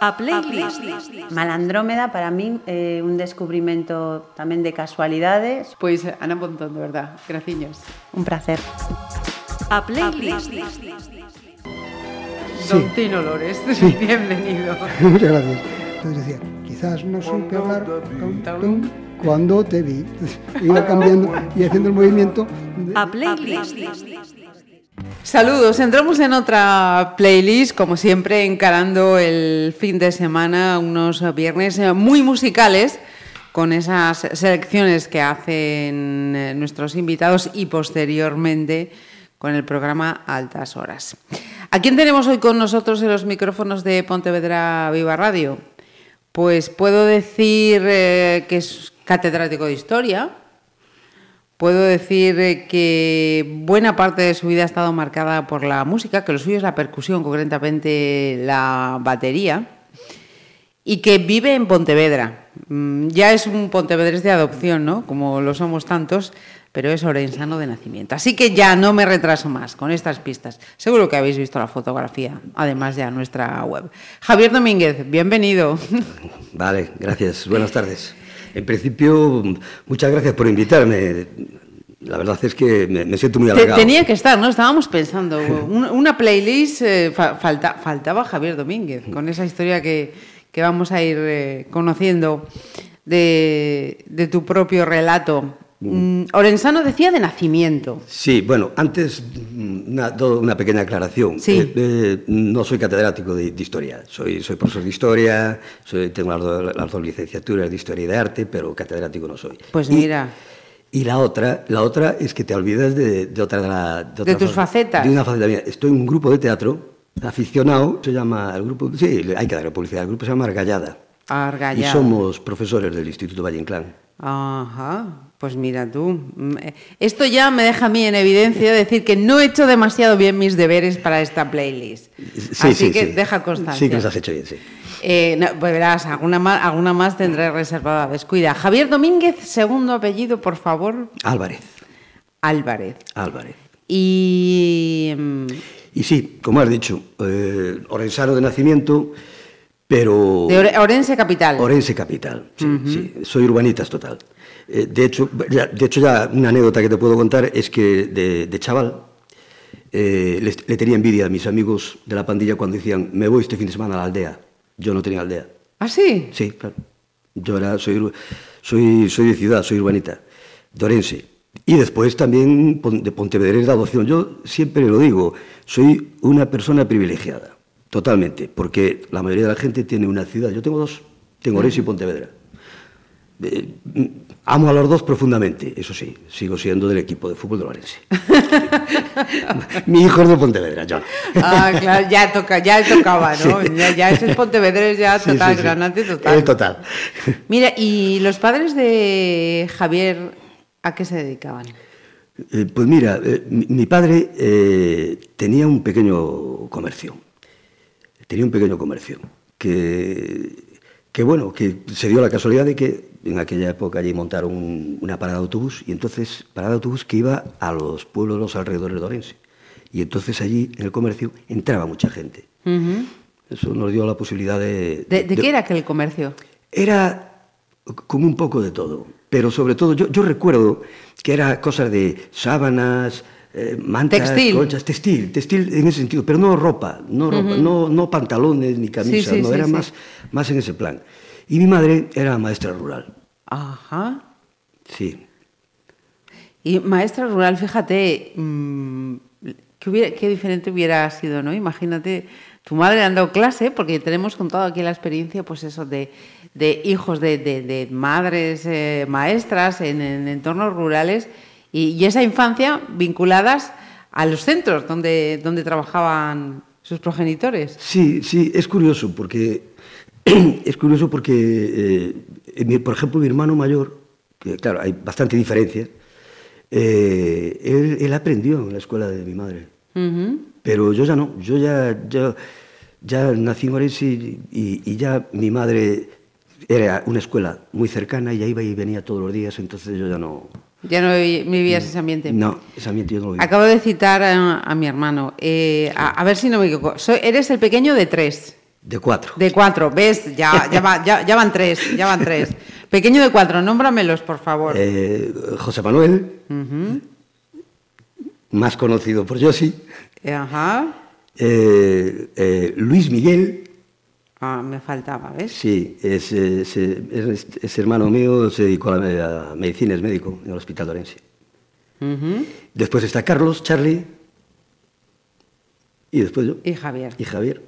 A playlist. Malandrómeda para min é un descubrimento tamén de casualidades. Pois Ana Pontón, de verdad, graciños. Un placer. A playlist. Don Tino Lores, bienvenido. Muchas gracias. Entonces decía, quizás no supe hablar tum, tum, cuando te vi. Iba cambiando y haciendo el movimiento. de- A playlist. Saludos, entramos en otra playlist, como siempre, encarando el fin de semana, unos viernes eh, muy musicales, con esas selecciones que hacen eh, nuestros invitados y posteriormente con el programa Altas Horas. ¿A quién tenemos hoy con nosotros en los micrófonos de Pontevedra Viva Radio? Pues puedo decir eh, que es catedrático de historia, Puedo decir eh, que buena parte de su vida ha estado marcada por la música, que lo suyo es la percusión, concretamente la batería, y que vive en Pontevedra. Mm, Ya es un pontevedrés de adopción, ¿no? Como lo somos tantos, pero es orensano de nacimiento. Así que ya no me retraso más con estas pistas. Seguro que habéis visto la fotografía, además de a nuestra web. Javier Domínguez, bienvenido. Vale, gracias. Buenas tardes. En principio, muchas gracias por invitarme. La verdad es que me, me siento muy halagado. tenía que estar, ¿no? Estábamos pensando, un- una playlist, eh, fa- falta- faltaba Javier Domínguez, con esa historia que, que vamos a ir eh, conociendo de, de tu propio relato. Mm, Orensano decía de nacimiento. Sí, bueno, antes mm, una, pequeña aclaración. Sí. Eh, eh, no soy catedrático de, de historia. Soy, soy profesor de historia, soy- tengo las dos, las dos licenciaturas de historia y de arte, pero catedrático no soy. Pues mira. Y la otra, la otra es que te olvidas de, de otra de, la, De otra tus fa- facetas. De una faceta mía. Estoy en un grupo de teatro aficionado, se llama el grupo, sí, hay que darle publicidad. El grupo se llama Argallada. Argallada. Y somos profesores del Instituto Valle Inclán. Ajá, pues mira tú. Mm, eh, Esto ya me deja a mí en evidencia decir que no he hecho demasiado bien mis deberes para esta playlist. Sí, Así sí, que sí. deja constancia. Sí que los has hecho bien, sí. Eh, no, pues verás, alguna más, alguna más tendré reservada. Descuida. Javier Domínguez, segundo apellido, por favor. Álvarez, Álvarez. Álvarez. Y. Y sí, como has dicho, eh, orensano de nacimiento, pero... de Ore- Orense Capital. Orense capital, sí, sí, soy urbanitas total. Eh, de, hecho, ya, de hecho, ya una anécdota que te puedo contar es que de, de chaval eh, le tenía envidia a mis amigos de la pandilla cuando decían, me voy este fin de semana a la aldea. Yo no tenía aldea. ¿Ah, sí? Sí, claro. Yo era, soy, soy, soy de ciudad, soy urbanita, de Orense. Y después también de Pontevedrés de adopción. Yo siempre lo digo, soy una persona privilegiada, totalmente, porque la mayoría de la gente tiene una ciudad. Yo tengo dos, tengo Orense y Pontevedra. Eh, mm, amo a los dos profundamente, eso sí, sigo siendo del equipo de fútbol de Orense. Mi hijo es de Pontevedra, yo. Ah, claro, ya, toca, ya tocaba, ¿no? Ya, ya ese Pontevedrés ya Sí, total, sí, sí. granate total. El total. Mira, ¿y los padres de Javier a qué se dedicaban? Eh, pues mira, eh, mi, mi padre tenía un pequeño comercio. Tenía un pequeño comercio. Que, que bueno, que se dio la casualidad de que en aquella época allí montaron un- una parada de autobús y entonces, parada de autobús que iba a los pueblos de los alrededores de Orense. Y entonces allí en el comercio entraba mucha gente. Eso nos dio la posibilidad de... ¿De, de qué era aquel comercio? Era como un poco de todo, pero sobre todo yo, yo recuerdo que era cosas de sábanas, eh, mantas, Textil. colchas, textil, textil en ese sentido, pero no ropa, no ropa, no, no pantalones ni camisas, sí, no, sí, era. Más, más en ese plan. Y mi madre era maestra rural, Ajá. sí. Y maestra rural, fíjate, mm, qué, hubiera- qué diferente hubiera sido, ¿no? Imagínate, tu madre dado clase, porque tenemos contado aquí la experiencia, pues eso, de, de hijos de, de- de madres eh, maestras en, en entornos rurales y, y esa infancia vinculadas a los centros donde, donde trabajaban sus progenitores. Sí, sí, es curioso porque es curioso porque, eh, mi- por ejemplo, mi hermano mayor, que claro, hay bastante diferencia, eh, él, él aprendió en la escuela de mi madre, pero yo ya no, yo ya, ya, ya nací en Orense y, y- y ya mi madre era una escuela muy cercana y ya iba y venía todos los días, entonces yo ya no, Ya no vi- vivías ese ambiente. no, ese ambiente yo no lo viví. Acabo de citar a, a mi hermano. Eh, a, a ver si no me equivoco. Soy- eres el pequeño de tres. De cuatro. De cuatro, ¿ves? Ya, ya, va- ya- ya van tres, ya van tres. Pequeño de cuatro, nómbramelos, por favor. Eh, José Manuel, más conocido por Josi. Ajá. Eh, Luis Miguel, Ah, me faltaba, ¿ves? sí, es, es- es- es hermano mío, se dedicó a, la, a medicina, es médico en el Hospital de Orense. Después está Carlos, Charlie, y después yo, Y Javier. y Javier.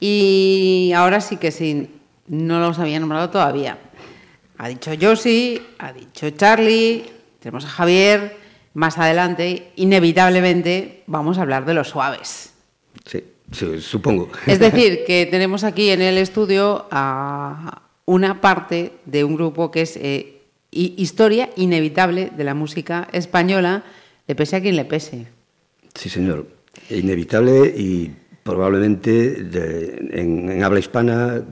Y ahora sí que sí, no los había nombrado todavía. Ha dicho Josi, ha dicho Charlie, tenemos a Javier. Más adelante, inevitablemente, vamos a hablar de los suaves. Sí, sí, supongo. Es decir, que tenemos aquí en el estudio a una parte de un grupo que es eh, hi- historia inevitable de la música española, le pese a quien le pese. Sí, señor. Inevitable y probablemente de- en, en habla hispana.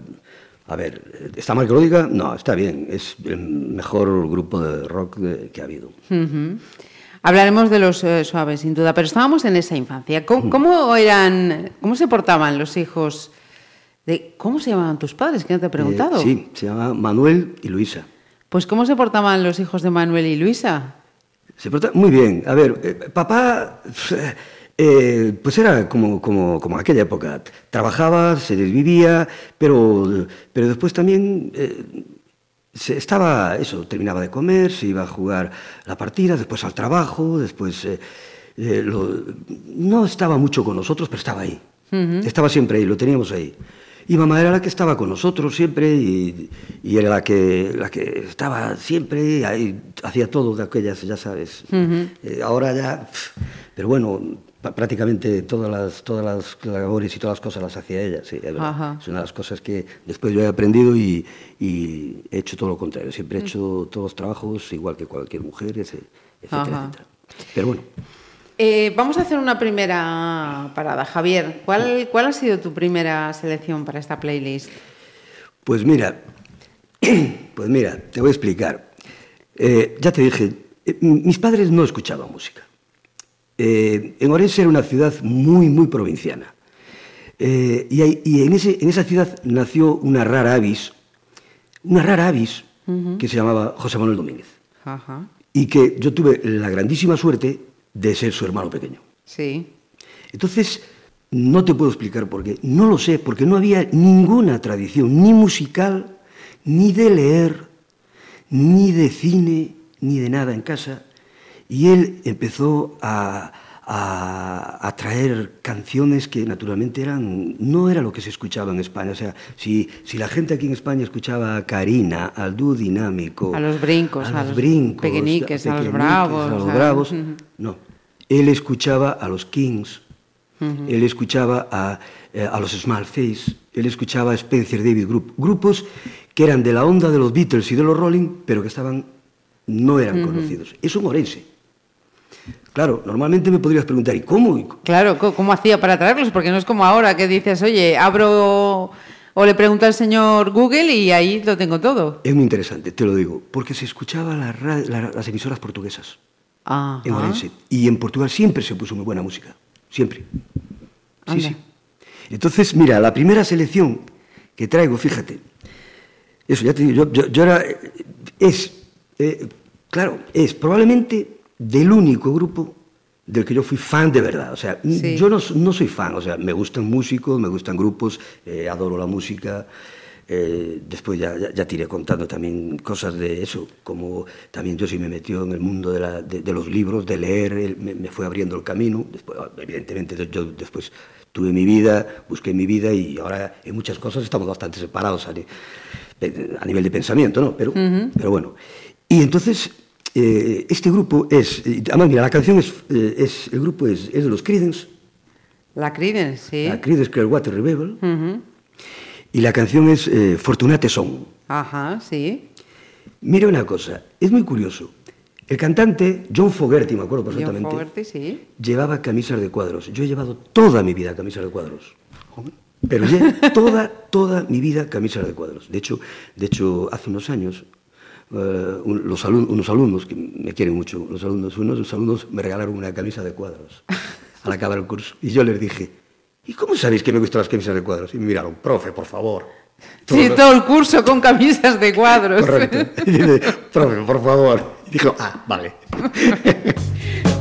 A ver, ¿está mal que lo diga? No, está bien. Es el mejor grupo de rock que ha habido. Hablaremos de los eh, suaves, sin duda, pero estábamos en esa infancia. ¿Cómo, cómo eran, cómo se portaban los hijos? De, ¿Cómo se llamaban tus padres? Que no te he preguntado. Eh, sí, se llama Manuel y Luisa. Pues ¿cómo se portaban los hijos de Manuel y Luisa? Se porta muy bien. A ver, eh, papá, eh, pues era como, como, como aquella época. Trabajaba, se desvivía, pero, pero después también eh, se estaba, eso, terminaba de comer, se iba a jugar la partida, después al trabajo, después... eh, eh, lo- no estaba mucho con nosotros, pero estaba ahí. Estaba siempre ahí, lo teníamos ahí. Y mamá era la que estaba con nosotros siempre y, y era la que, la que estaba siempre, ahí, hacía todo de aquellas, ya sabes. Eh, ahora ya, pero bueno, prácticamente todas las, todas las labores y todas las cosas las hacía ella, sí, es verdad. Ajá. Es una de las cosas que después yo he aprendido y, y he hecho todo lo contrario. Siempre he hecho todos los trabajos igual que cualquier mujer, etcétera, etcétera. Pero bueno, Eh, vamos a hacer una primera parada. Javier, ¿cuál, ¿cuál ha sido tu primera selección para esta playlist? Pues mira, pues mira, te voy a explicar. Eh, ya te dije, eh, mis padres no escuchaban música. Eh, en Orense era una ciudad muy, muy provinciana. Eh, y hay- y en, ese- en esa ciudad nació una rara avis, una rara avis que se llamaba José Manuel Domínguez. Y que yo tuve la grandísima suerte de ser su hermano pequeño. Sí. Entonces, no te puedo explicar por qué. No lo sé, porque no había ninguna tradición, ni musical, ni de leer, ni de cine, ni de nada en casa. Y él empezó a, a- a traer canciones que naturalmente eran, no era lo que se escuchaba en España. O sea, si, si la gente aquí en España escuchaba a Karina, al dúo dinámico, A los brincos, a los brincos, pequeñiques, a los bravos, a los bravos, no. Él escuchaba a los Kings, él escuchaba a, eh, a los Small Face, él escuchaba a Spencer David Group, grupos que eran de la onda de los Beatles y de los Rolling, pero que estaban, no eran conocidos. Es un orense. Claro, normalmente me podrías preguntar, ¿y cómo? Claro, ¿cómo hacía para traerlos? Porque no es como ahora que dices, oye, abro o le pregunto al señor Google y ahí lo tengo todo. Es muy interesante, te lo digo, porque se escuchaba la ra- la- las emisoras portuguesas Ajá. en Orense. Y en Portugal siempre se puso muy buena música. Siempre. Sí, Anda. sí. Entonces, mira, la primera selección que traigo, fíjate. Eso, ya te digo, yo, yo- yo era. eh, Es. eh, claro, es probablemente del único grupo del que yo fui fan de verdad. O sea, Sí. yo no, no soy fan, o sea, me gustan músicos, me gustan grupos, eh, adoro la música. eh, después ya, ya, ya te iré contando también cosas de eso, como también yo sí me metió en el mundo de, la- de- de los libros, de leer, me, me fue abriendo el camino. Después, evidentemente, yo- después tuve mi vida, busqué mi vida y ahora en muchas cosas estamos bastante separados a, a nivel de pensamiento, ¿no? Pero, pero bueno. Y entonces, eh, este grupo es, y además, mira, la canción es, eh, es el grupo es, es de los Creedence, La Creedence, sí. la Creedence Clearwater Revival, Ujú. y la canción es eh, Fortunate Song. Ajá, sí. Mira una cosa, es muy curioso. El cantante, John Fogerty, me acuerdo John perfectamente, Fogerty, sí. llevaba camisas de cuadros. Yo he llevado toda mi vida camisas de cuadros. Pero ya toda, toda mi vida camisas de cuadros. De hecho, de hecho hace unos años, eh, un- los alum- unos alumnos, que me quieren mucho, los alumnos, unos alumnos me regalaron una camisa de cuadros al acabar el curso. Y yo les dije, ¿y cómo sabéis que me gustan las camisas de cuadros? Y me miraron, profe, por favor. Sí, Todo- todo el curso con camisas de cuadros. Correcto. Y dice, profe, por favor. Y dijo, ah, vale.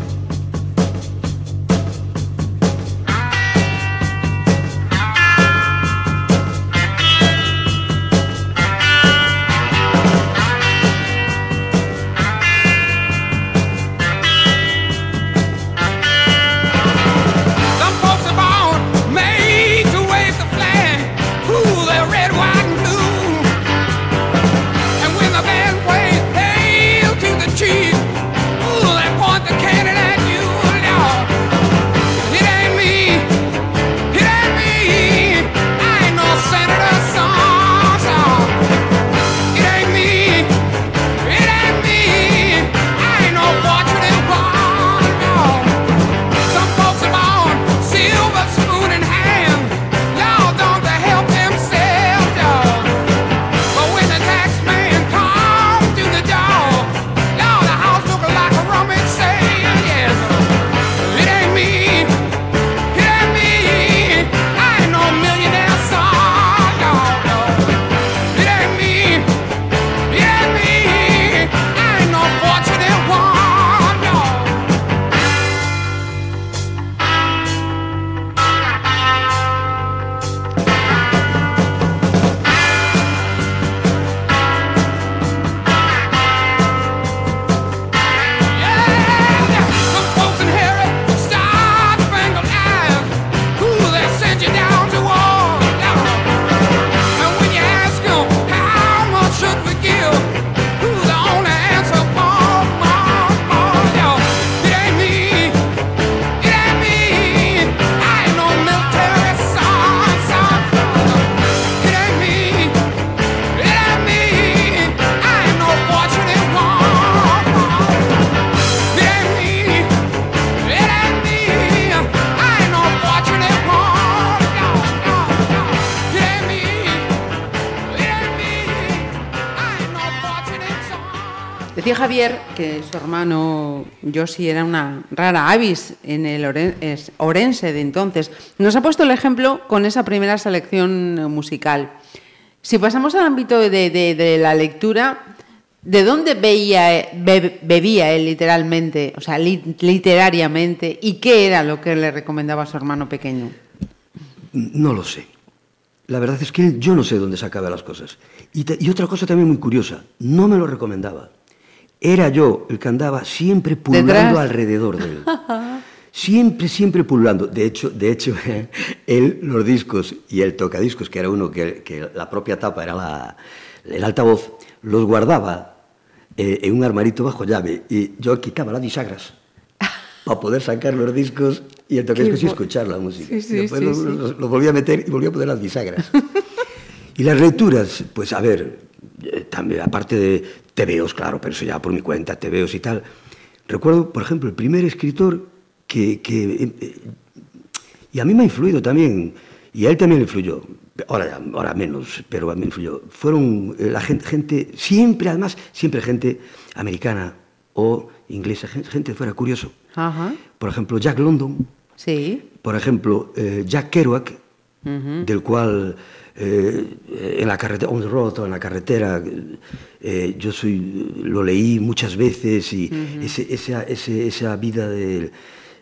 Javier que su hermano Josi era una rara avis en el Orense de entonces. Nos ha puesto el ejemplo con esa primera selección musical. Si pasamos al ámbito de, la lectura, ¿de dónde veía, be- bebía él literalmente, o sea, li- literariamente, y qué era lo que le recomendaba a su hermano pequeño? No lo sé. La verdad es que yo no sé dónde sacaba las cosas. Y otra cosa también muy curiosa, no me lo recomendaba. Era yo el que andaba siempre pululando Detrás. alrededor de él. Siempre, siempre pululando. De hecho, de hecho él, los discos y el tocadiscos, que era uno que, que la propia tapa era la, el altavoz, los guardaba eh, en un armarito bajo llave y yo quitaba las bisagras para poder sacar los discos y el tocadiscos y escuchar la música. Sí, sí, después sí, lo, sí. lo- lo volvía a meter y volvía a poner las bisagras. y las lecturas, pues a ver, eh, también, aparte de tebeos, claro, pero eso ya por mi cuenta, tebeos y tal. Recuerdo, por ejemplo, el primer escritor que... que, eh, y a mí me ha influido también, y a él también le influyó, ahora, ya- ahora menos, pero a mí me influyó. Fueron eh, la gente, gente, siempre, además, siempre gente americana o inglesa, gen- gente fuera, curioso. Ajá. Por ejemplo, Jack London, Sí. por ejemplo, eh, Jack Kerouac, del cual eh, en la carretera, on the road o en la carretera, eh, yo soy, lo leí muchas veces y ese- esa, ese- esa vida de...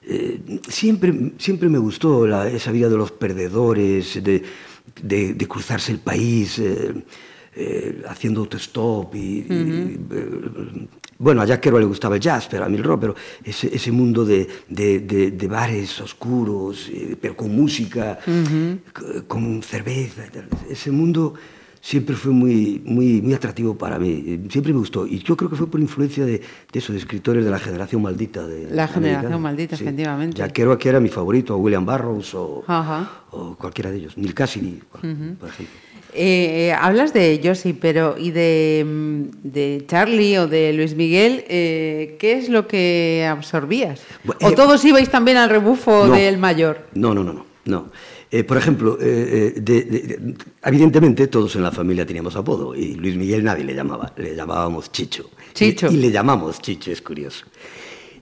eh, siempre, siempre me gustó la- esa vida de los perdedores, de, de- de cruzarse el país eh, haciendo autostop y, bueno, a Jack Kerouac le gustaba el jazz, pero a mí el rock, pero ese, ese mundo de, de- de- de bares oscuros, eh, pero con música, con cerveza, ese mundo siempre fue muy, muy, muy atractivo para mí, siempre me gustó. Y yo creo que fue por influencia de, de esos escritores de la generación maldita. De, La generación americana. maldita, efectivamente. Jack Kerouac era mi favorito, William Burroughs, o, cualquiera de ellos, Neil Cassidy, por por ejemplo. Eh, hablas de Josie, pero ¿y de, mm, de Charlie o de Luis Miguel? eh, ¿Qué es lo que absorbías? ¿O eh, todos ibais también al rebufo No. del mayor? No, no, no, no. no. Eh, por ejemplo, eh, eh, de- de- de- evidentemente todos en la familia teníamos apodo y Luis Miguel nadie le llamaba, le llamábamos Chicho. Chicho. Y, y le llamamos Chicho, es curioso.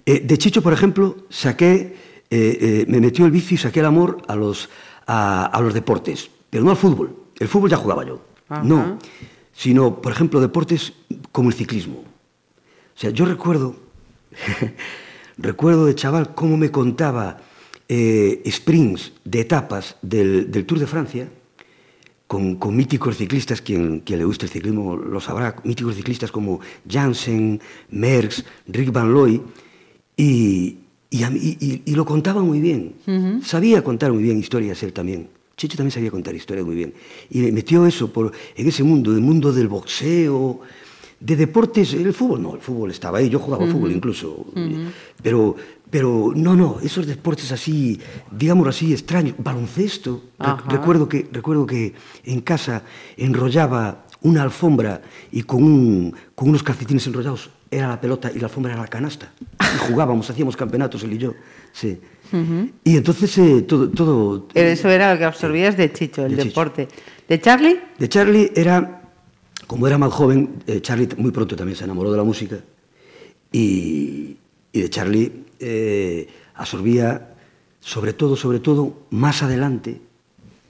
Eh, de Chicho, por ejemplo, saqué, eh, eh, me metió el vicio y saqué el amor a los, a, a los deportes, pero no al fútbol. El fútbol ya jugaba yo. Ajá. No, sino, por ejemplo, deportes como el ciclismo. O sea, yo recuerdo, recuerdo de chaval cómo me contaba eh, sprints de etapas del, del Tour de Francia con, con míticos ciclistas, quien, quien le guste el ciclismo lo sabrá, míticos ciclistas como Jansen, Merckx, Rick Van Looy, y- y- y lo contaba muy bien. Sabía contar muy bien historias él también. Checho también sabía contar historias muy bien. Y me metió eso por, en ese mundo, el mundo del boxeo, de deportes, el fútbol no, el fútbol estaba ahí, yo jugaba fútbol incluso, pero, pero no, no, esos deportes así, digámoslo así, extraños, baloncesto, Ajá. recuerdo que, recuerdo que en casa enrollaba una alfombra y con, un, con unos calcetines enrollados era la pelota y la alfombra era la canasta. Y jugábamos, hacíamos campeonatos él y yo. Sí. Y entonces eh, todo, todo... Eso era lo que absorbías de Chicho, el De Chicho. deporte. ¿De Charlie? De Charlie era, como era más joven, eh, Charlie muy pronto también se enamoró de la música y, y de Charlie eh, absorbía sobre todo, sobre todo, más adelante,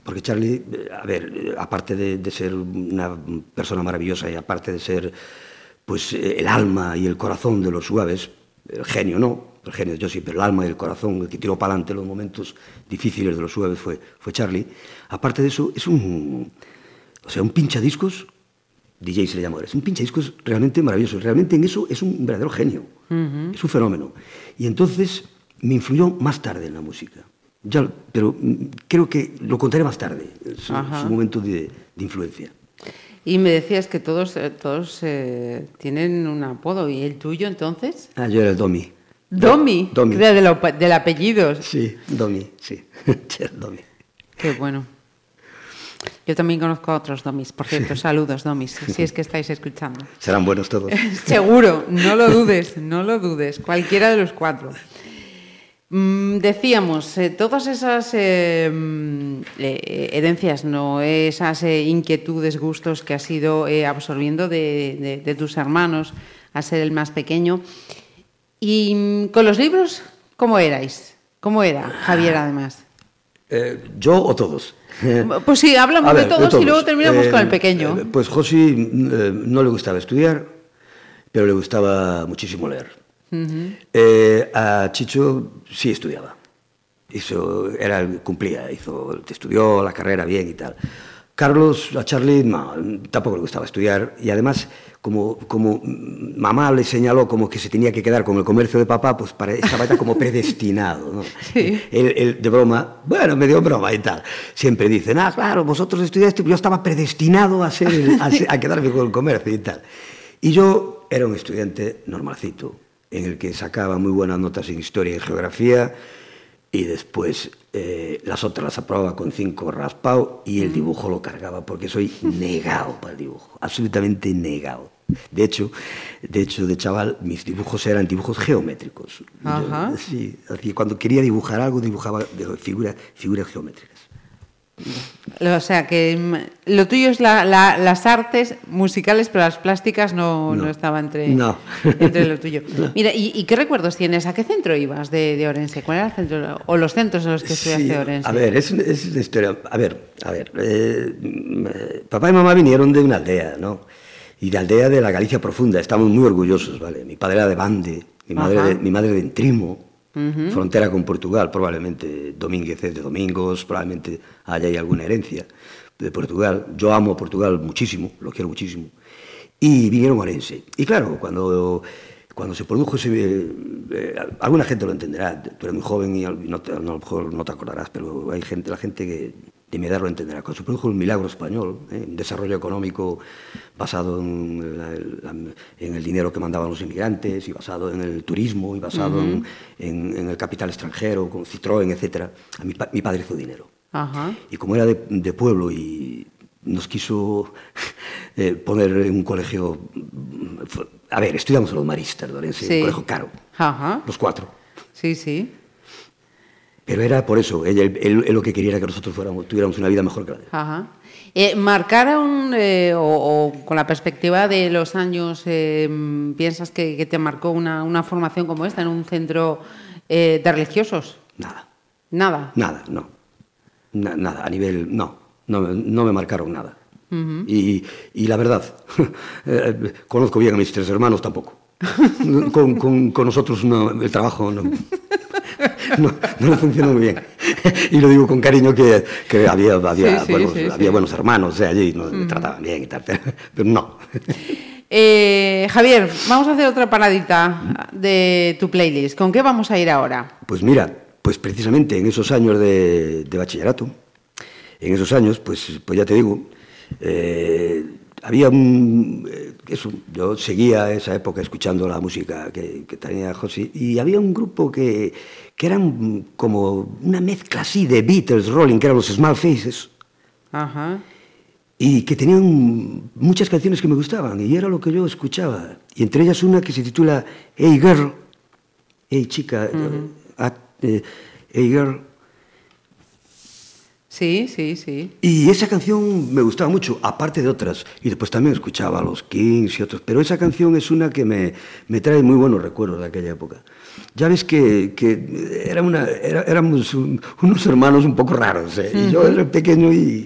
porque Charlie, eh, a ver, eh, aparte de, de ser una persona maravillosa y aparte de ser pues eh, el alma y el corazón de los suaves, el genio no, el genio yo sí, pero el alma y el corazón, el que tiró para adelante los momentos difíciles de los suaves fue, fue Charlie. Aparte de eso, es un, o sea, un pinchadiscos, DJ se le llama ahora, es un pinchadiscos realmente maravilloso, realmente en eso es un verdadero genio, es un fenómeno. Y entonces me influyó más tarde en la música. Ya, pero mm, creo que lo contaré más tarde, su, su momento de, de influencia. Y me decías que todos, eh, todos eh, tienen un apodo. ¿Y el tuyo entonces? Ah, yo era el Domi. Domi, Domi. del, apellido. Sí, Domi, sí. Domi. Qué bueno. Yo también conozco a otros Domis. Por cierto, saludos Domis, si es que estáis escuchando. Serán buenos todos. Seguro, no lo dudes, no lo dudes, cualquiera de los cuatro. Mm, decíamos, eh, todas esas eh, mm, eh, herencias, no, esas eh, inquietudes, gustos que has ido absorbiendo de, de- de tus hermanos, a ser el más pequeño. Y con los libros, ¿cómo erais? ¿Cómo era Javier, además? Eh, ¿Yo o todos? Pues sí, hablamos A de, ver, todos y luego terminamos Eh, con el pequeño. eh, pues Josi eh, no le gustaba estudiar, pero le gustaba muchísimo leer. Eh, a Chicho sí estudiaba. Hizo, era, cumplía, hizo, estudió la carrera bien y tal. Carlos, a Charlie, no, tampoco le gustaba estudiar y además, como, como mm, mamá le señaló como que se tenía que quedar con el comercio de papá, pues para, estaba ya como predestinado. ¿no? Sí. Él, él, de broma, bueno, medio broma y tal. Siempre dicen, ah, claro, vosotros estudiaste, yo estaba predestinado a, ser el- a, a quedarme con el comercio y tal. Y yo era un estudiante normalcito, en el que sacaba muy buenas notas en historia y geografía, y después eh, las otras las aprobaba con cinco raspado y el dibujo lo cargaba, porque soy negado para el dibujo, absolutamente negado. De hecho, de hecho, de chaval, mis dibujos eran dibujos geométricos. Yo, Ajá. sí, así, cuando quería dibujar algo, dibujaba de figura- figuras geométricas. O sea, que mm, lo tuyo es la- la- las artes musicales, pero las plásticas no, no. No. estaba entre, No. entre lo tuyo. Mira, ¿y, y qué recuerdos tienes? ¿A qué centro ibas de, de Orense? ¿Cuál era el centro? ¿O los centros en los que estudiaste Sí, Orense? A ver, es, es una historia. A ver, a ver. eh, mm, eh, papá y mamá vinieron de una aldea, ¿no? Y de aldea de la Galicia profunda. Estamos muy orgullosos, ¿vale? Mi padre era de Bande, mi madre, de, mi madre de Entrimo, frontera con Portugal, probablemente Domínguez es de Domingos, probablemente haya ahí alguna herencia de Portugal. Yo amo a Portugal muchísimo, lo quiero muchísimo. Y vinieron a Orense. Y claro, cuando, cuando se produjo ese... eh, alguna gente lo entenderá, tú eres muy joven y al- no te- a lo mejor no te acordarás, pero hay gente, la gente que de mi edad lo entenderá. Se produjo el milagro español, ¿eh? un desarrollo económico basado en, la- la- en el dinero que mandaban los inmigrantes y basado en el turismo y basado en, en- en el capital extranjero, con Citroën, etc. A mi, mi padre hizo dinero. Ajá. Y como era de, de pueblo y nos quiso eh, poner en un colegio... A ver, estudiamos en los maristas, Orense, Sí. un colegio caro, Ajá. los cuatro. Sí, sí. Pero era por eso, él, él- él lo que quería era que nosotros fuéramos, tuviéramos una vida mejor que la de él. Ajá. Eh, ¿Marcaron, eh, o, o con la perspectiva de los años, eh, piensas que, que te marcó una, una formación como esta en un centro de religiosos? Nada, Nada. nada, no. Na- nada, a nivel. No, no, me- no me marcaron nada. y, y la verdad, conozco bien a mis tres hermanos tampoco. con, con- con nosotros no, el trabajo no, no, no funcionó muy bien. y lo digo con cariño que, que había, había, Sí, sí, buenos, sí, había buenos hermanos eh, allí, no, me trataban bien y tal, pero no. Eh, Javier, vamos a hacer otra paradita de tu playlist. ¿Con qué vamos a ir ahora? Pues mira, pues precisamente en esos años de, de bachillerato, en esos años, pues, pues ya te digo, eh, había un... eh, Eso, yo seguía esa época escuchando la música que, que tenía José y había un grupo que, que eran como una mezcla así de Beatles, Rolling, que eran los Small Faces, Ajá. y que tenían muchas canciones que me gustaban y era lo que yo escuchaba. Y entre ellas una que se titula Hey Girl, Hey chica, eh, eh, Hey Girl. Sí, sí, sí. Y esa canción me gustaba mucho, aparte de otras. Y después también escuchaba a los Kings y otros. Pero esa canción es una que me, me trae muy buenos recuerdos de aquella época. Ya ves que, que era una, era- éramos un- unos hermanos un poco raros. ¿eh? Y yo era pequeño y...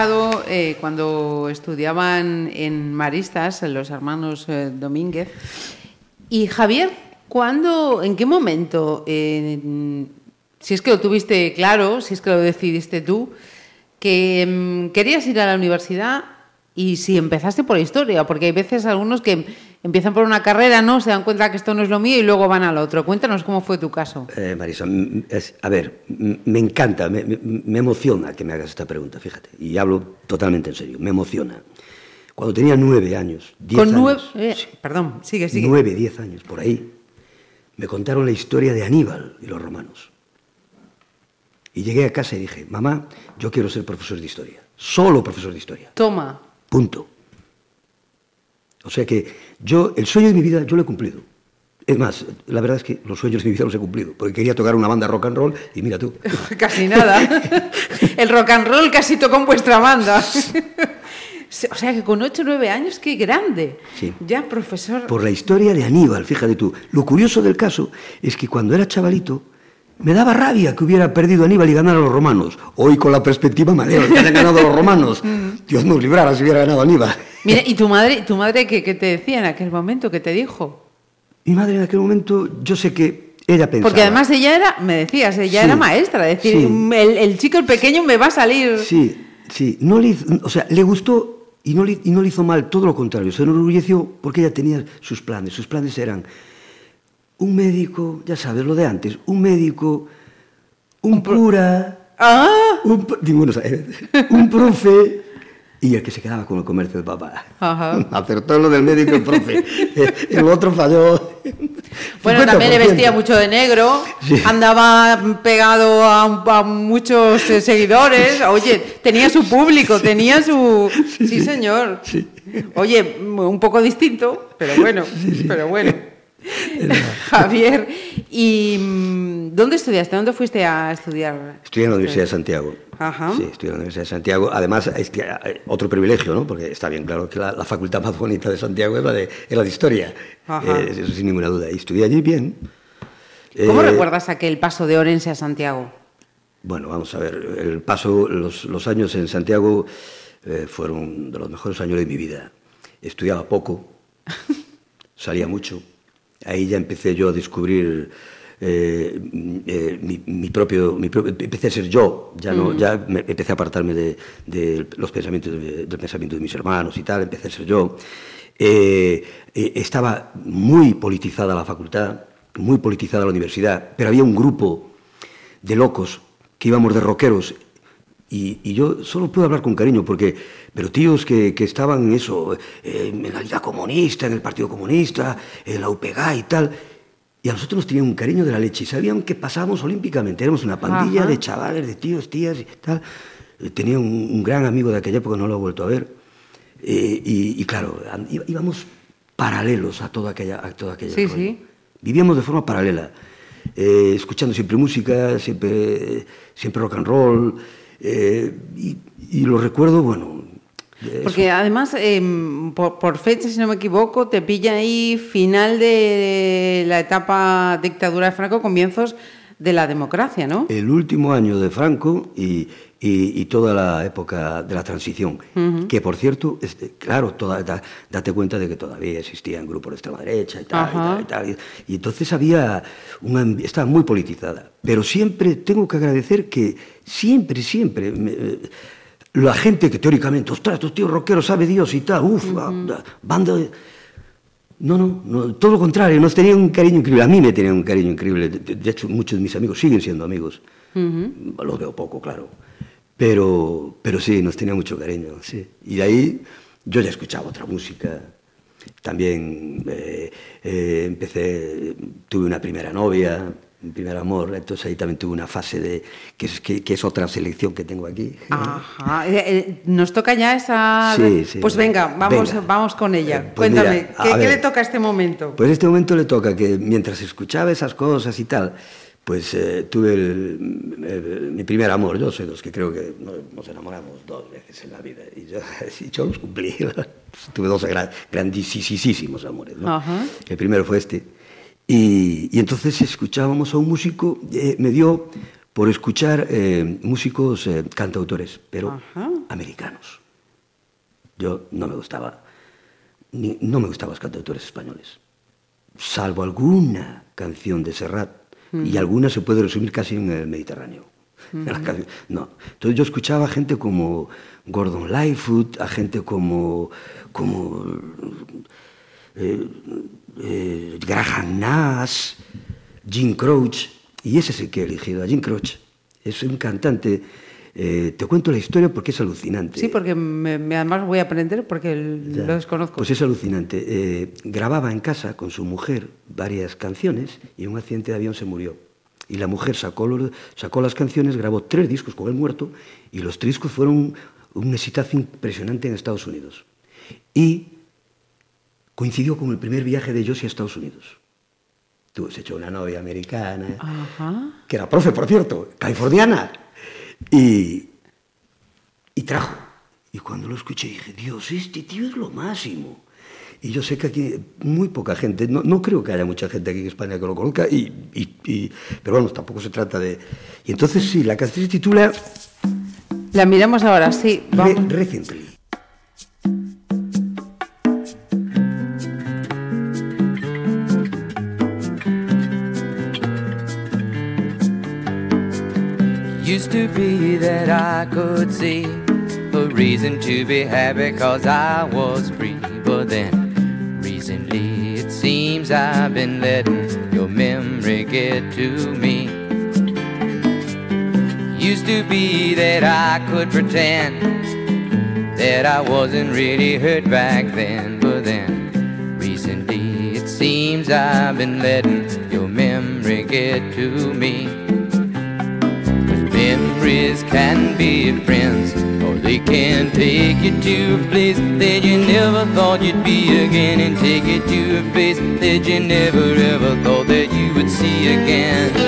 eh, cuando estudiaban en Maristas, los hermanos eh, Domínguez. Y Javier, ¿cuándo, en qué momento, si es que lo tuviste claro, si es que lo decidiste tú, que mm, querías ir a la universidad y si empezaste por historia? Porque hay veces algunos que empiezan por una carrera, no, se dan cuenta que esto no es lo mío y luego van al otro. Cuéntanos cómo fue tu caso. Eh, Marisa, es- a ver, me encanta, me, me- me emociona que me hagas esta pregunta, fíjate. Y hablo totalmente en serio, me emociona. Cuando tenía nueve años, diez Con nueve, años, eh, perdón, sigue, sigue. nueve, diez años, por ahí, me contaron la historia de Aníbal y los romanos. Y llegué a casa y dije, mamá, yo quiero ser profesor de historia, solo profesor de historia, Toma. punto. O sea que yo, el sueño de mi vida, yo lo he cumplido. Es más, la verdad es que los sueños de mi vida los he cumplido, porque quería tocar una banda rock and roll y mira tú. Casi nada. El rock and roll casi tocó en vuestra banda. O sea que con 8 o 9 años, qué grande. Sí. Ya, profesor. Por la historia de Aníbal, fíjate tú. Lo curioso del caso es que cuando era chavalito me daba rabia que hubiera perdido Aníbal y ganara a los romanos. Hoy con la perspectiva me alegro que hayan ganado los romanos. Dios nos librara si hubiera ganado Aníbal. Mira, ¿y tu madre, tu madre qué, qué te decía en aquel momento? ¿Qué te dijo? Mi madre en aquel momento, yo sé que ella pensaba... Porque además ella era, me decías, ella Sí, era maestra. Es decir, sí. el, el chico, el pequeño, me va a salir. Sí, Sí, no le o sea, le gustó y no, le, y no le hizo mal, todo lo contrario, se enorgulleció porque ella tenía sus planes. Sus planes eran un médico, ya sabes, lo de antes, un médico, un cura, Ah, un, ninguno sabe, un profe y el que se quedaba con el comercio de papá. Ajá. Acertó lo del médico el profe, Eh, el otro falló. Bueno, también le 50%. vestía mucho de negro, Sí. andaba pegado a, a muchos eh, seguidores. Oye, tenía su público, tenía su. Sí, señor. Oye, un poco distinto, pero bueno, pero bueno. Javier, ¿y mm, dónde estudiaste? ¿Dónde fuiste a estudiar? Estudié en la Universidad de Santiago. Ajá. Sí, estudié en la Universidad de Santiago. Además, es que eh, otro privilegio, ¿no? Porque está bien claro que la, la facultad más bonita de Santiago es la de, es la de Historia. Eh, eso sin ninguna duda. Y estudié allí bien. ¿Cómo Eh, recuerdas aquel paso de Orense a Santiago? Bueno, vamos a ver. El paso, los, los años en Santiago eh, fueron de los mejores años de mi vida. Estudiaba poco, salía mucho. Ahí ya empecé yo a descubrir eh, eh, mi, mi propio, mi propio- Empecé a ser yo, ya, no, ya me- empecé a apartarme de, de los pensamientos de- del pensamiento de mis hermanos y tal, empecé a ser yo. Eh, estaba muy politizada la facultad, muy politizada la universidad, pero había un grupo de locos que íbamos de rockeros y, y yo solo puedo hablar con cariño porque pero tíos que, que estaban en eso eh, en la Liga Comunista en el Partido Comunista en la UPG y tal y a nosotros nos tenían un cariño de la leche y sabían que pasábamos olímpicamente éramos una pandilla Ajá. de chavales de tíos tías y tal Eh, tenía un, un gran amigo de aquella época no lo he vuelto a ver Eh, y, y claro íbamos paralelos a toda aquella a toda aquella Sí, sí. Vivíamos de forma paralela, eh, escuchando siempre música, siempre, siempre rock and roll, eh, y, y lo recuerdo, bueno. Porque además, em, por, por fecha, si no me equivoco, te pilla ahí final de la etapa dictadura de Franco, comienzos de la democracia, ¿no? el último año de Franco y, y- y toda la época de la transición, que por cierto, este, claro, toda, da- date cuenta de que todavía existían grupos de extrema derecha y tal, y, Ajá. tal, y tal, y- y entonces había, una, estaba muy politizada, pero siempre tengo que agradecer que siempre, siempre, me- eh, la gente que teóricamente, ostras, estos tíos rockeros, sabe Dios y tal, uff, banda de... No, no, no, todo lo contrario, nos tenían un cariño increíble. A mí me tenían un cariño increíble. De, de hecho, muchos de mis amigos siguen siendo amigos. Los veo poco, claro. Pero, pero sí, nos tenía mucho cariño, sí. Y de ahí yo ya escuchaba otra música. También eh, eh, empecé, tuve una primera novia, mi primer amor. Entonces ahí también tuve una fase de, que es, que, que es otra selección que tengo aquí. Ajá. Eh, eh, Nos toca ya esa. Sí, sí. Pues venga, vamos, Venga. vamos con ella. Pues Cuéntame, mira, ¿qué, le toca a este momento? Pues este momento le toca que mientras escuchaba esas cosas y tal, pues eh, tuve el- el- mi primer amor. Yo soy de los que creo que nos, enamoramos dos veces en la vida y yo, y yo los cumplí. tuve dos gra- grandísimos amores. ¿no? El primero fue este. Y, y entonces escuchábamos a un músico, eh, me dio por escuchar eh, músicos cantautores, pero Ajá. americanos. Yo no me gustaba, ni- no me gustaban los cantautores españoles salvo alguna canción de Serrat, y alguna se puede resumir casi en el Mediterráneo. No. Entonces yo escuchaba a gente como Gordon Lightfoot, a gente como, como eh, eh, Graham Nash, Jim Croce, y ese es el que he elegido, a Jim Croce. Es un cantante, eh, te cuento la historia porque es alucinante. Sí, porque me- me- además voy a aprender porque el- lo desconozco. Pues es alucinante. Eh, grababa en casa con su mujer varias canciones y en un accidente de avión se murió. Y la mujer sacó, los- sacó las canciones, grabó tres discos con él muerto y los tres discos fueron un exitazo impresionante en Estados Unidos. Y coincidió con el primer viaje de Josie a Estados Unidos. Tuvo, se echó una novia americana, Ajá. que era profe, por cierto, californiana. Y, y trajo. Y cuando lo escuché dije, Dios, este tío es lo máximo. Y yo sé que aquí muy poca gente, no, no creo que haya mucha gente aquí en España que lo conozca, y, y- y- pero bueno, tampoco se trata de... Y entonces sí, la canción se titula La miramos ahora, sí. Re- Vamos. Recently. Used to be that I could see a reason to be happy cause I was free. But then recently it seems I've been letting your memory get to me. Used to be that I could pretend that I wasn't really hurt back then, but then recently it seems I've been letting your memory get to me. Memories can be friends, or they can take you to a place that you never thought you'd be again, and take you to a place that you never ever thought that you would see again.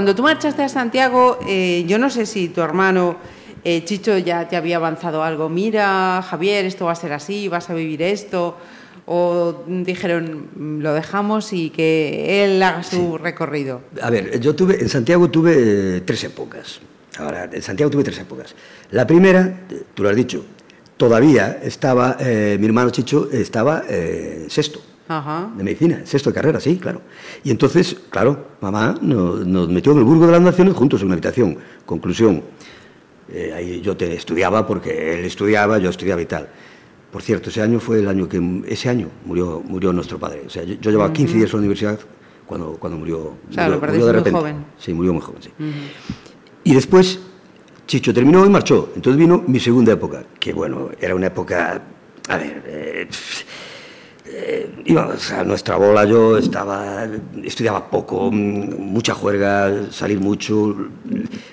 Cuando tú marchaste a Santiago, eh, yo no sé si tu hermano eh, Chicho ya te había avanzado algo. Mira, Javier, esto va a ser así, vas a vivir esto. O dijeron, "Mm, lo dejamos y que él haga su recorrido. A ver, yo tuve, en Santiago tuve eh, tres épocas. Ahora, en Santiago tuve tres épocas. La primera, tú lo has dicho, todavía estaba, eh, mi hermano Chicho estaba eh, sexto Ajá. de medicina, sexto de carrera, sí, claro. Y entonces, claro, mamá nos, nos metió en el Burgo de las Naciones juntos en una habitación. Conclusión, eh, ahí yo te estudiaba porque él estudiaba, yo estudiaba y tal. Por cierto, ese año fue el año que ese año murió murió nuestro padre. O sea, yo, yo llevaba 15 días en la universidad cuando, cuando murió, Claro, murió, murió de muy repente. joven. Sí, murió muy joven, sí. Y después Chicho terminó y marchó. Entonces vino mi segunda época, que bueno, era una época, a ver, eh, eh, íbamos a nuestra bola, yo estaba, estudiaba poco, mm, mucha juerga, salir mucho,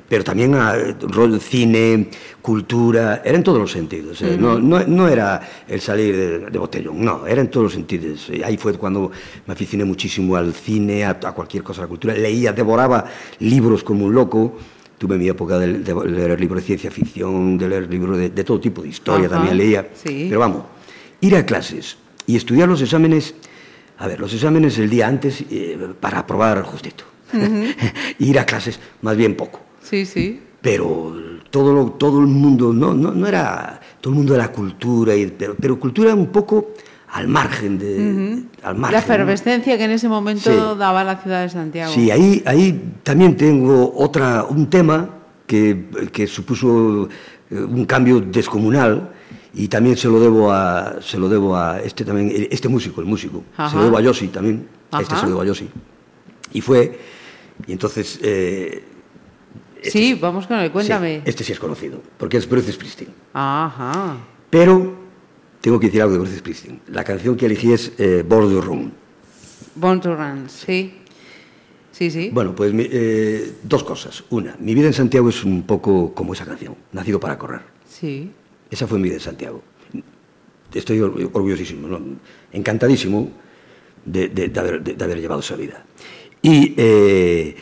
pero también a, rol, cine, cultura, era en todos los sentidos. eh, no, no, no era el salir de, de botellón, no, era en todos los sentidos. Ahí fue cuando me aficioné muchísimo al cine, a, a cualquier cosa, a la cultura. Leía, devoraba libros como un loco. Tuve mi época de, de leer libros de ciencia ficción, de leer libros de, de todo tipo, de historia Ajá, también leía. sí. Pero vamos, ir a clases y estudiar los exámenes, a ver, los exámenes el día antes eh, para aprobar justito. ir a clases más bien poco. Sí, sí. Pero todo, lo- todo el mundo, no, no, no era todo el mundo de la cultura, y- pero, pero cultura un poco al margen de... al margen, La ¿no? efervescencia que en ese momento Sí. daba la ciudad de Santiago. Sí, ahí, ahí también tengo otra, un tema que, que supuso eh, un cambio descomunal y también se lo debo a, se lo debo a este también, este músico, el músico, se lo debo a Yossi también, este se lo debo a Yossi. Y fue, y entonces... eh, Sí, vamos con él, cuéntame. sí, este sí es conocido, porque es Bruce Springsteen. Ajá. Pero tengo que decir algo de Bruce Springsteen. La canción que elegí es eh, Border Room. Born to Run, sí. Sí, sí. Bueno, pues eh, dos cosas. Una, mi vida en Santiago es un poco como esa canción, nacido para correr. Sí. Esa fue mi vida en Santiago. Estoy or- orgullosísimo, ¿no? encantadísimo de, de- de haber, de- de haber llevado esa vida. Y eh,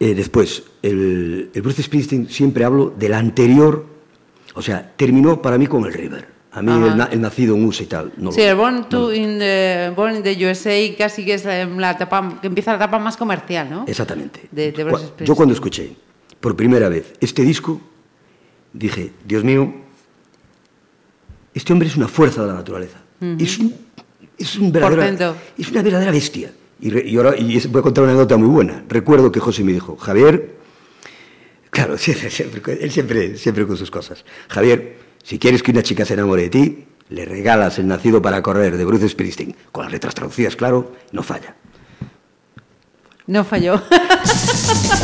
eh, después, el, el Bruce Springsteen siempre hablo del anterior, o sea, terminó para mí con el River. A mí el, el nacido en USA y tal. No Sí, el Born, no to lo- in the, Born in the USA casi que es eh, la etapa, que empieza la etapa más comercial, ¿no? Exactamente. De- de. Yo cuando escuché por primera vez este disco, dije, Dios mío, este hombre es una fuerza de la naturaleza. Es, un, es, un verdadera, es, una verdadera bestia. Y, voy a contar una anécdota muy buena. Recuerdo que José me dijo, Javier, claro, siempre, él siempre, siempre con sus cosas. Javier, si quieres que una chica se enamore de ti, le regalas El nacido para correr de Bruce Springsteen, con las letras traducidas, claro, no falla. No falló.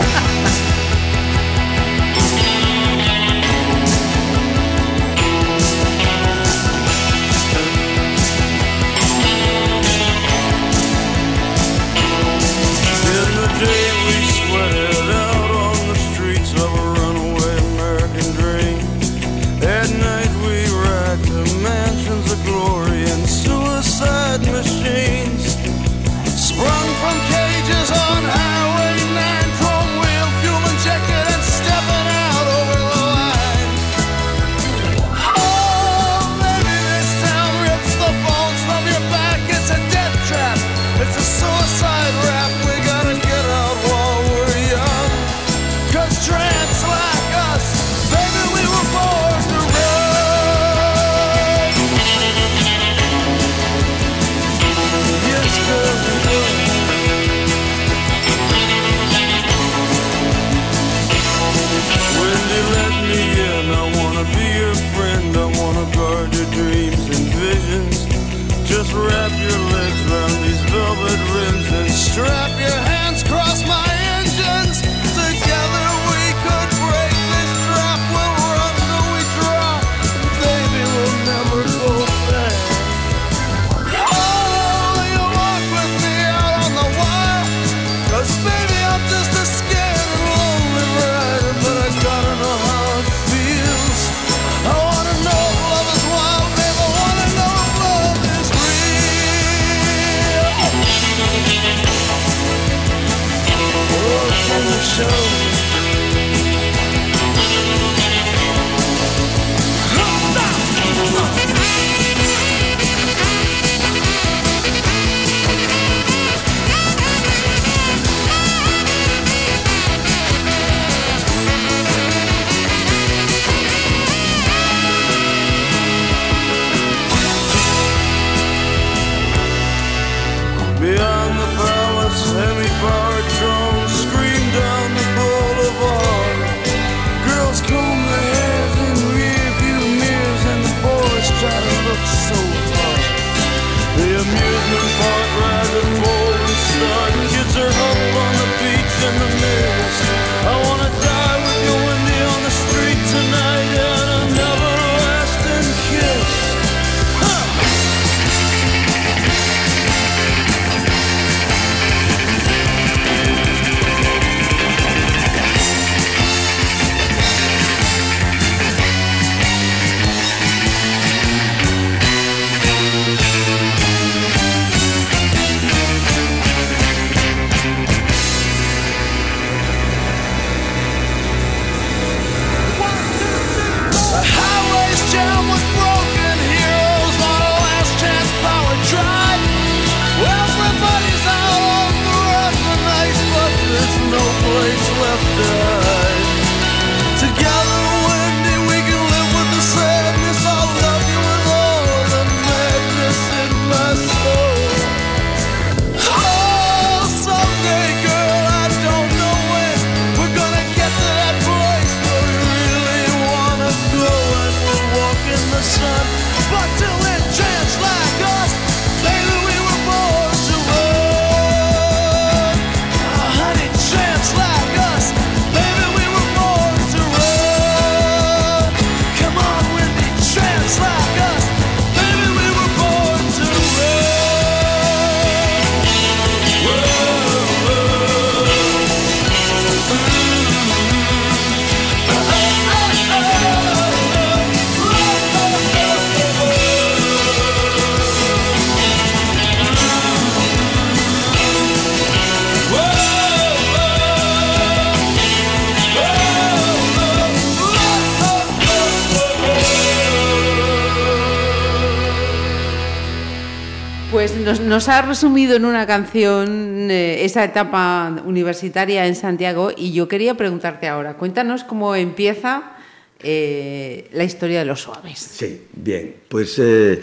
nos ha resumido en una canción eh, esa etapa universitaria en Santiago y yo quería preguntarte ahora, cuéntanos cómo empieza eh, la historia de los suaves. Sí, bien, pues... Eh,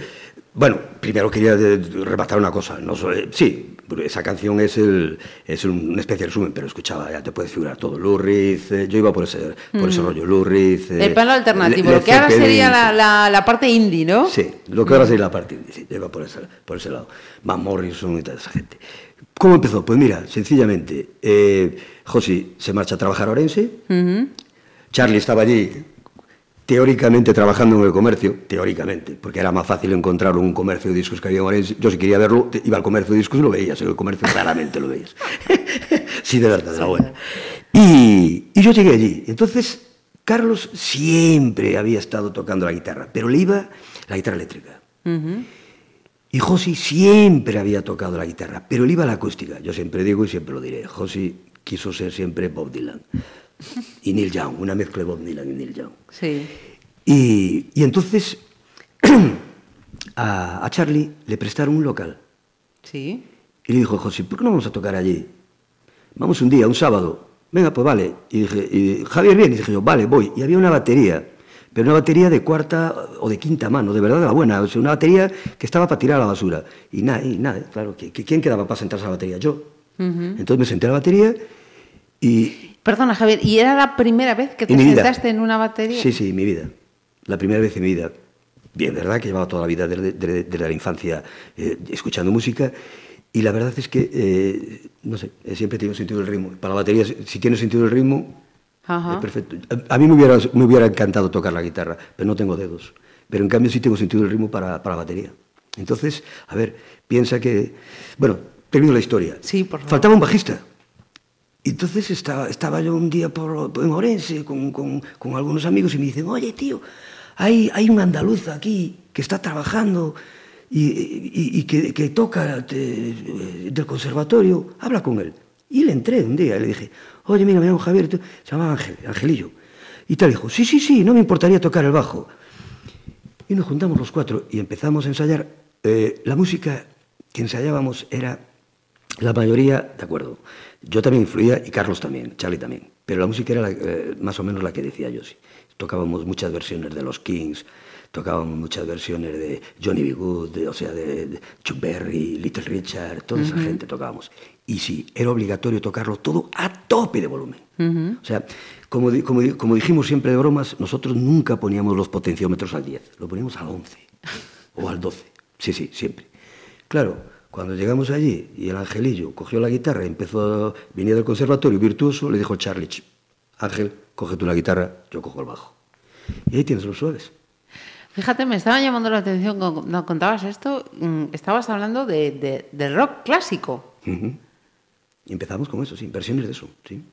rematar una cosa. No soy- sí, esa canción es, el, es una especie de resumen, pero escuchaba, ya te puedes figurar todo. Reed, eh, yo iba por ese, por ese rollo. Lou Reed, eh, El plano alternativo, Le- lo que ahora sería la, la- la parte indie, ¿no? Sí, lo que ahora sería la parte indie, sí, yo iba por ese, por ese lado. Van Morrison y toda esa gente. ¿Cómo empezó? Pues mira, sencillamente, eh, Josi se marcha a trabajar a Orense. Charlie estaba allí teóricamente trabajando en el comercio, teóricamente, porque era más fácil encontrar un comercio de discos que había en. Yo si quería verlo, iba al comercio de discos y lo veías, en el comercio raramente lo veías. sí, de verdad, de la buena. Y, y yo llegué allí. Entonces, Carlos siempre había estado tocando la guitarra, pero le iba la guitarra eléctrica. Y Josi siempre había tocado la guitarra, pero él iba a la acústica. Yo siempre digo y siempre lo diré. Josi quiso ser siempre Bob Dylan. Y Neil Young, una mezcla de Bob Dylan y Neil Young. Sí. Y, y entonces a, a Charlie le prestaron un local. Sí. Y le dijo, José, ¿por qué no vamos a tocar allí? Vamos un día, un sábado. Venga, pues vale. Y dije, y, Javier, bien. Y dije yo, vale, voy. Y había una batería, pero una batería de cuarta o de quinta mano, de verdad de la buena. O sea, una batería que estaba para tirar a la basura. Y nada, y nada, claro. ¿Quién quedaba para sentarse a la batería? Yo. Entonces me senté a la batería y, Perdona, Javier, ¿y era la primera vez que te En sentaste en una batería? Sí, sí, mi vida. La primera vez en mi vida. Bien, verdad que llevaba toda la vida desde, desde la infancia eh, escuchando música y la verdad es que, eh, no sé, eh, siempre he tenido sentido del ritmo. Para la batería, si si tiene sentido del ritmo, Ajá. es perfecto. A, a mí me hubiera, me hubiera encantado tocar la guitarra, pero no tengo dedos. Pero en cambio sí tengo sentido del ritmo para, para la batería. Entonces, a ver, piensa que... Bueno, termino la historia. Sí, por favor. Faltaba un bajista. Entonces estaba, estaba yo un día por, en Orense con, algunos amigos y me dicen, oye, tío, hay, hay un andaluz aquí que está trabajando y, que, toca te- del conservatorio, habla con él. Y le entré un día y le dije, oye, mira, me llamo Javier, se llama Ángel, Angelillo. Y tal, dijo, sí, sí, sí, no me importaría tocar el bajo. Y nos juntamos los cuatro y empezamos a ensayar. Eh, la música que ensayábamos era la mayoría, de acuerdo. Yo también influía y Carlos también, Charlie también. Pero la música era la- eh, más o menos la que decía yo, sí. Tocábamos muchas versiones de los Kings, tocábamos muchas versiones de Johnny B. Good, de- o sea, de, de Chuck Berry, Little Richard, toda esa gente tocábamos. Y sí, era obligatorio tocarlo todo a tope de volumen. O sea, como, como, como dijimos siempre de bromas, nosotros nunca poníamos los potenciómetros al 10, lo poníamos al 11 o al 12. Sí, sí, siempre. Claro, cuando llegamos allí y el angelillo cogió la guitarra y empezó, venía del conservatorio virtuoso, le dijo Charlie, "Ch, Ángel, coge tú la guitarra, yo cojo el bajo. Y ahí tienes los suaves. Fíjate, me estaba llamando la atención cuando contabas esto. mm, Estabas hablando de, de- rock clásico. Y empezamos con eso, sí, versiones de eso, sí.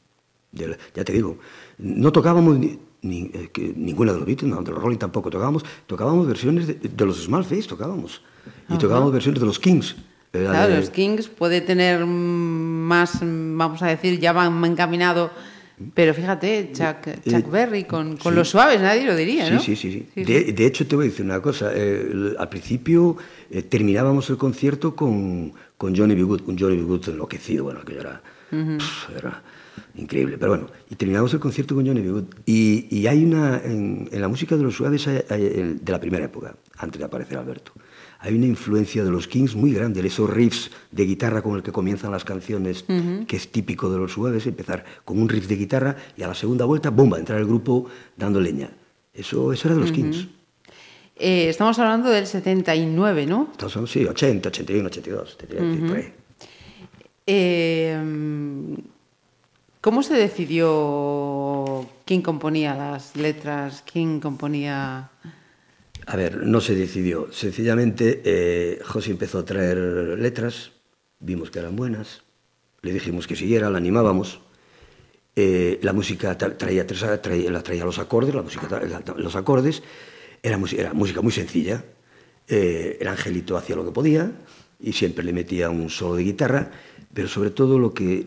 De ya te digo, no tocábamos ni, ni, eh, que ninguna de los Beatles, no, de los Rolling tampoco tocábamos, tocábamos versiones de, de los Small Face, tocábamos. Y tocábamos versiones de los Kings. La Claro, de- los Kings puede tener más, vamos a decir, ya van encaminado. Pero fíjate, Chuck, Chuck eh, Berry con, con sí. los suaves, nadie lo diría, ¿no? sí, sí. sí. Sí, de, hecho, te voy a decir una cosa. eh, al principio eh, terminábamos el concierto con, con Johnny B. Good, un Johnny B. Good enloquecido, bueno, que era, pf, era increíble. Pero bueno, y terminamos el concierto con Johnny B. Good. Y, y hay una, en, en la música de los suaves, hay- hay- el- de la primera época, antes de aparecer Alberto, hay una influencia de los Kings muy grande, esos riffs de guitarra con el que comienzan las canciones, que es típico de los suaves, empezar con un riff de guitarra y a la segunda vuelta, bomba, entrar el grupo dando leña. Eso, eso era de los Kings. Eh, estamos hablando del 79, ¿no? Estamos hablando, sí, 80, 81, 82, te diría que por ahí. Eh, ¿Cómo se decidió quién componía las letras? ¿Quién componía...? A ver, no se decidió. Sencillamente, eh, José empezó a traer letras, vimos que eran buenas, le dijimos que siguiera, la animábamos. Eh, la música tra- traía, traía, la traía los acordes, la música los acordes, era música muy sencilla. Eh, el angelito hacía lo que podía y siempre le metía un solo de guitarra, pero sobre todo lo que...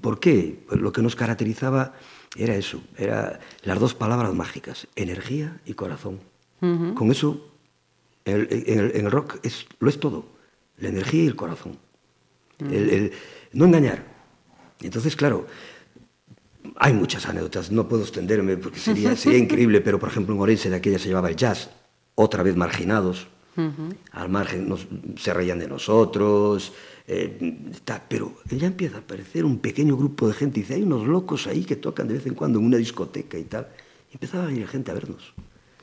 ¿Por qué? Pues lo que nos caracterizaba era eso, era las dos palabras mágicas, energía y corazón. Con eso, en el, en el- en el rock es, lo es todo, la energía y el corazón. El no engañar. Entonces, claro, hay muchas anécdotas, no puedo extenderme porque sería, sería increíble, pero por ejemplo en Orense de aquella se llevaba el jazz, otra vez marginados. Al margen, nos- se reían de nosotros, eh, pero ya empieza a aparecer un pequeño grupo de gente y dice, hay unos locos ahí que tocan de vez en cuando en una discoteca y tal. Y empezaba a venir gente a vernos.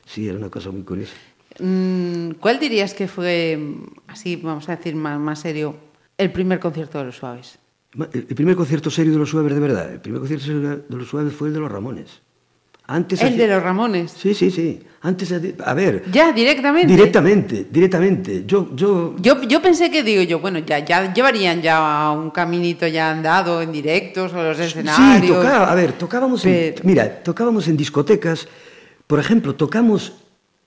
Sí, era una cosa muy curiosa. Mm, ¿Cuál dirías que fue, así vamos a decir más, más serio, el primer concierto de los Suaves? El el primer concierto serio de los Suaves, de verdad, el primer concierto serio de los Suaves fue el de los Ramones. Antes El hacía- de los Ramones. Sí, sí, sí. Antes, a ver. Ya, directamente. Directamente, directamente. Yo, yo, Yo, yo pensé que digo yo, bueno, ya, ya llevarían ya un caminito ya andado en directos o los escenarios. Sí, tocaba, a ver, tocábamos en, Pero- mira, tocábamos en discotecas, por ejemplo, tocamos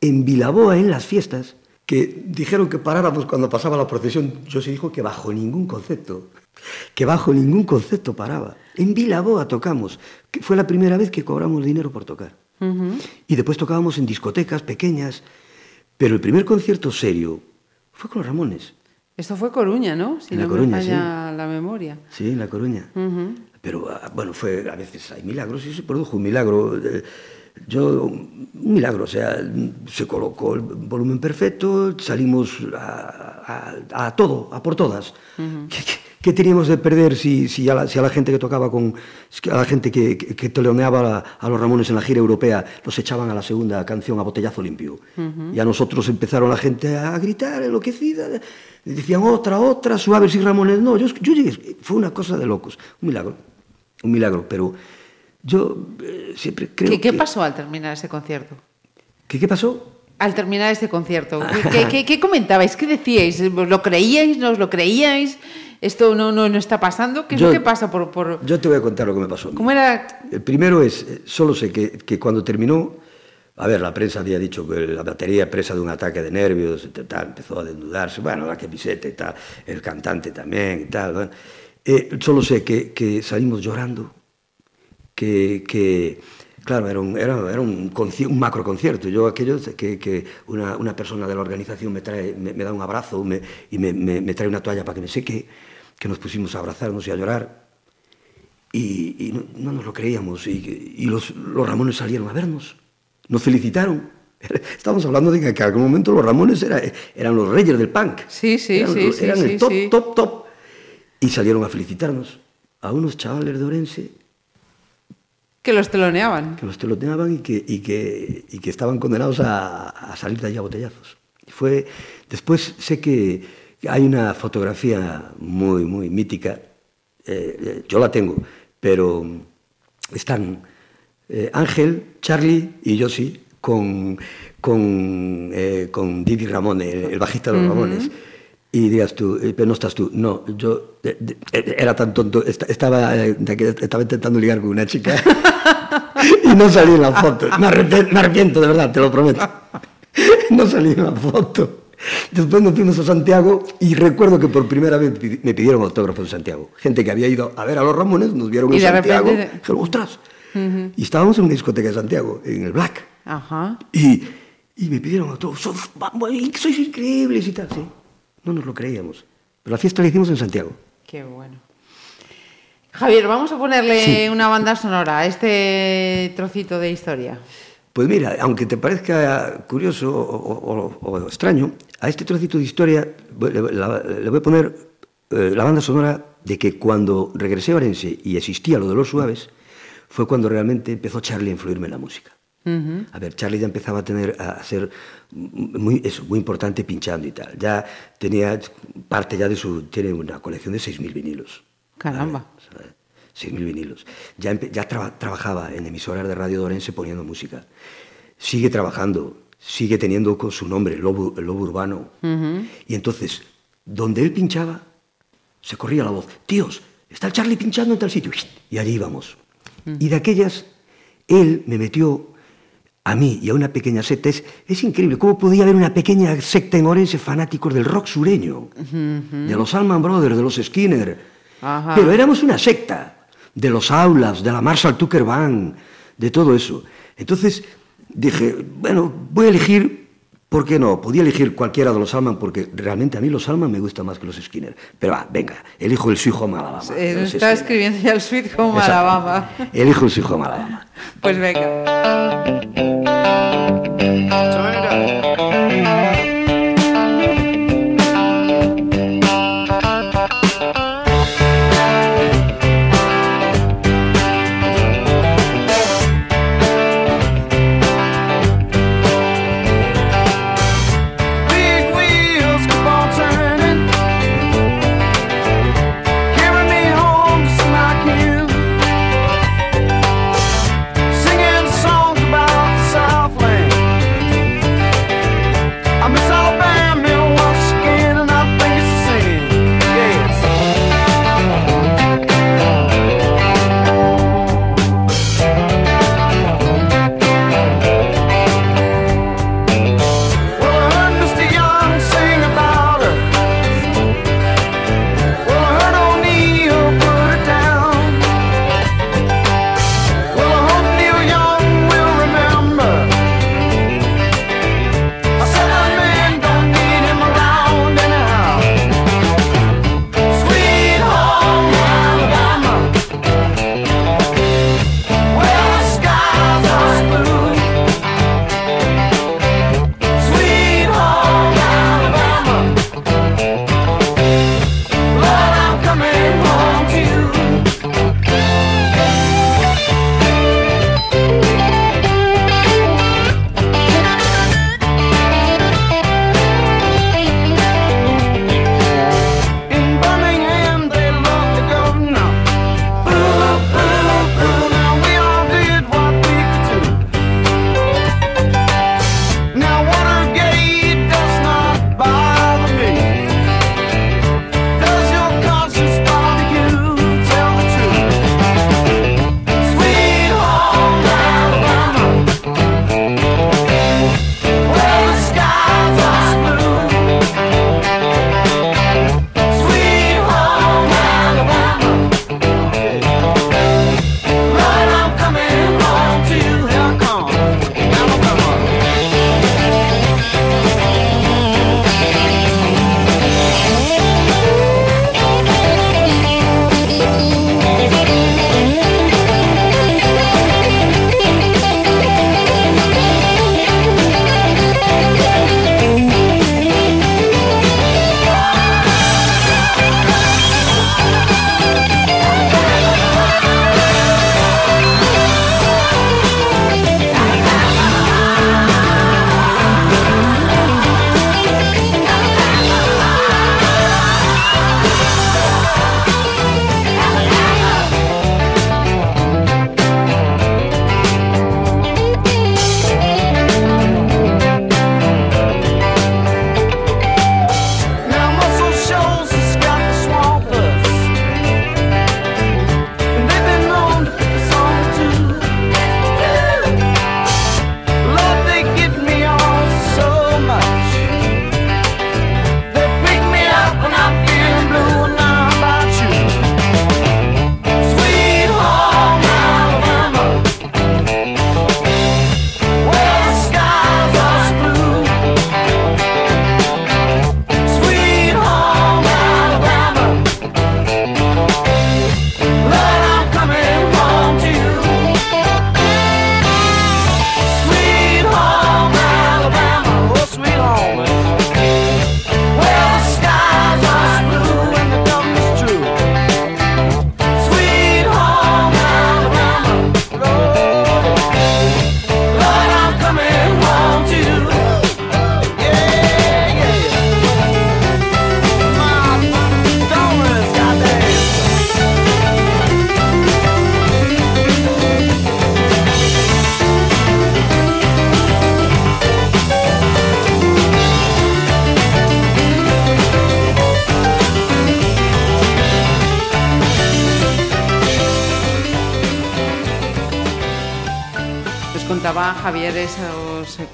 en Vilaboa en las fiestas, que dijeron que paráramos cuando pasaba la procesión, yo se dijo que bajo ningún concepto, que bajo ningún concepto paraba. En Vilaboa tocamos, que fue la primera vez que cobramos dinero por tocar. Y después tocábamos en discotecas pequeñas, pero el primer concierto serio fue con los Ramones. Esto fue Coruña, ¿no? Si En La Coruña, me falla la memoria. Sí, en La Coruña. Pero ah, bueno, fue a veces hay milagros y se produjo un milagro. eh, Yo, un milagro, o sea, se colocó el volumen perfecto, salimos a, a- a todo, a por todas. ¿Qué, qué- qué teníamos de perder si, si, a la, si a la gente que tocaba con. a la gente que, que, que a, a los Ramones en la gira europea los echaban a la segunda canción a botellazo limpio? Y a nosotros empezaron la gente a gritar enloquecida. Decían otra, otra, suaves y Ramones. No, yo, yo llegué, fue una cosa de locos, un milagro, un milagro, pero Yo eh, siempre creo ¿Qué, que... ¿Qué pasó al terminar ese concierto? ¿Qué, qué pasó? Al terminar ese concierto. ¿Qué, qué, qué comentabais? ¿Qué decíais? ¿Lo creíais? ¿No os lo creíais? ¿Esto no, no, no está pasando? ¿Qué yo, lo que pasa por, por, Yo te voy a contar lo que me pasó. ¿Cómo era? El primero es, eh, solo sé que, que cuando terminó, a ver, la prensa había dicho que la batería presa de un ataque de nervios, y tal, empezó a desnudarse, bueno, la camiseta y tal, el cantante también y tal. Bueno. Eh, solo sé que, que salimos llorando que, que, claro, era un, era, era un, un macro concierto. Yo aquello que, que una, una persona de la organización me, trae, me, me da un abrazo me- y me, trae una toalla para que me seque, que nos pusimos a abrazarnos y a llorar. Y, y no, no nos lo creíamos. Y, y los, los Ramones salieron a vernos. Nos felicitaron. Estamos hablando de que en algún momento los Ramones era- eran los reyes del punk. Sí, sí, eran, sí, sí, eran sí, el top, sí. top, top. Y salieron a felicitarnos a unos chavales de Orense Que los teloneaban. que los teloneaban y que, y que, y que estaban condenados a, a salir de allí a botellazos. Y fue, después sé que hay una fotografía muy, muy mítica, eh, eh, yo la tengo, pero están eh, Ángel, Charlie y yo sí, con, con, eh, con Didi Ramón, el, el bajista de los Ramones. Y digas tú, pero no estás tú. No, yo era tan tonto, esta- estaba, estaba intentando ligar con una chica y no salí en la foto. Me arrepiento, me arrepiento, de verdad, te lo prometo. No salí en la foto. Después nos fuimos a Santiago y recuerdo que por primera vez me pidieron autógrafo en Santiago. Gente que había ido a ver a los Ramones, nos vieron Y en Santiago. repente- Dijeron, ostras. Y estábamos en una discoteca de Santiago, en el Black. Ajá. Y, y me pidieron autógrafo. "Sois- va- va- Sois increíbles y tal. Sí. No nos lo creíamos. Pero la fiesta la hicimos en Santiago. Qué bueno. Javier, vamos a ponerle Sí. una banda sonora a este trocito de historia. Pues mira, aunque te parezca curioso o, o- o- o extraño, a este trocito de historia le, voy a poner eh, la banda sonora de que cuando regresé a Orense y existía lo de los suaves, fue cuando realmente empezó Charlie a influirme en la música. A ver, Charlie ya empezaba a tener a ser muy, eso, muy importante pinchando y tal. Ya tenía parte ya de su, tiene una colección de 6.000 vinilos. Caramba. ¿Sabes? 6.000 vinilos. Ya, ya traba- trabajaba en emisoras de radio de Orense poniendo música. Sigue trabajando, sigue teniendo con su nombre, el Lobo, el Lobo Urbano. Y entonces, donde él pinchaba, se corría la voz. Tíos, está el Charlie pinchando en tal sitio. Y allí íbamos. Y de aquellas, él me metió a mí y a una pequeña secta. Es, es increíble cómo podía haber una pequeña secta en Orense fanáticos del rock sureño, de los Allman Brothers, de los Skinner. Ajá. Pero éramos una secta de los aulas, de la Marshall Tucker Band, de todo eso. Entonces dije, bueno, voy a elegir, ¿por qué no? Podía elegir cualquiera de los Allman, porque realmente a mí los Allman me gustan más que los Skinner. Pero va, venga, elijo el Sweet Home Alabama. Eh, está escribiendo ya el Sweet Home Exacto. Alabama. Elijo el Sweet Home Alabama. Pues venga.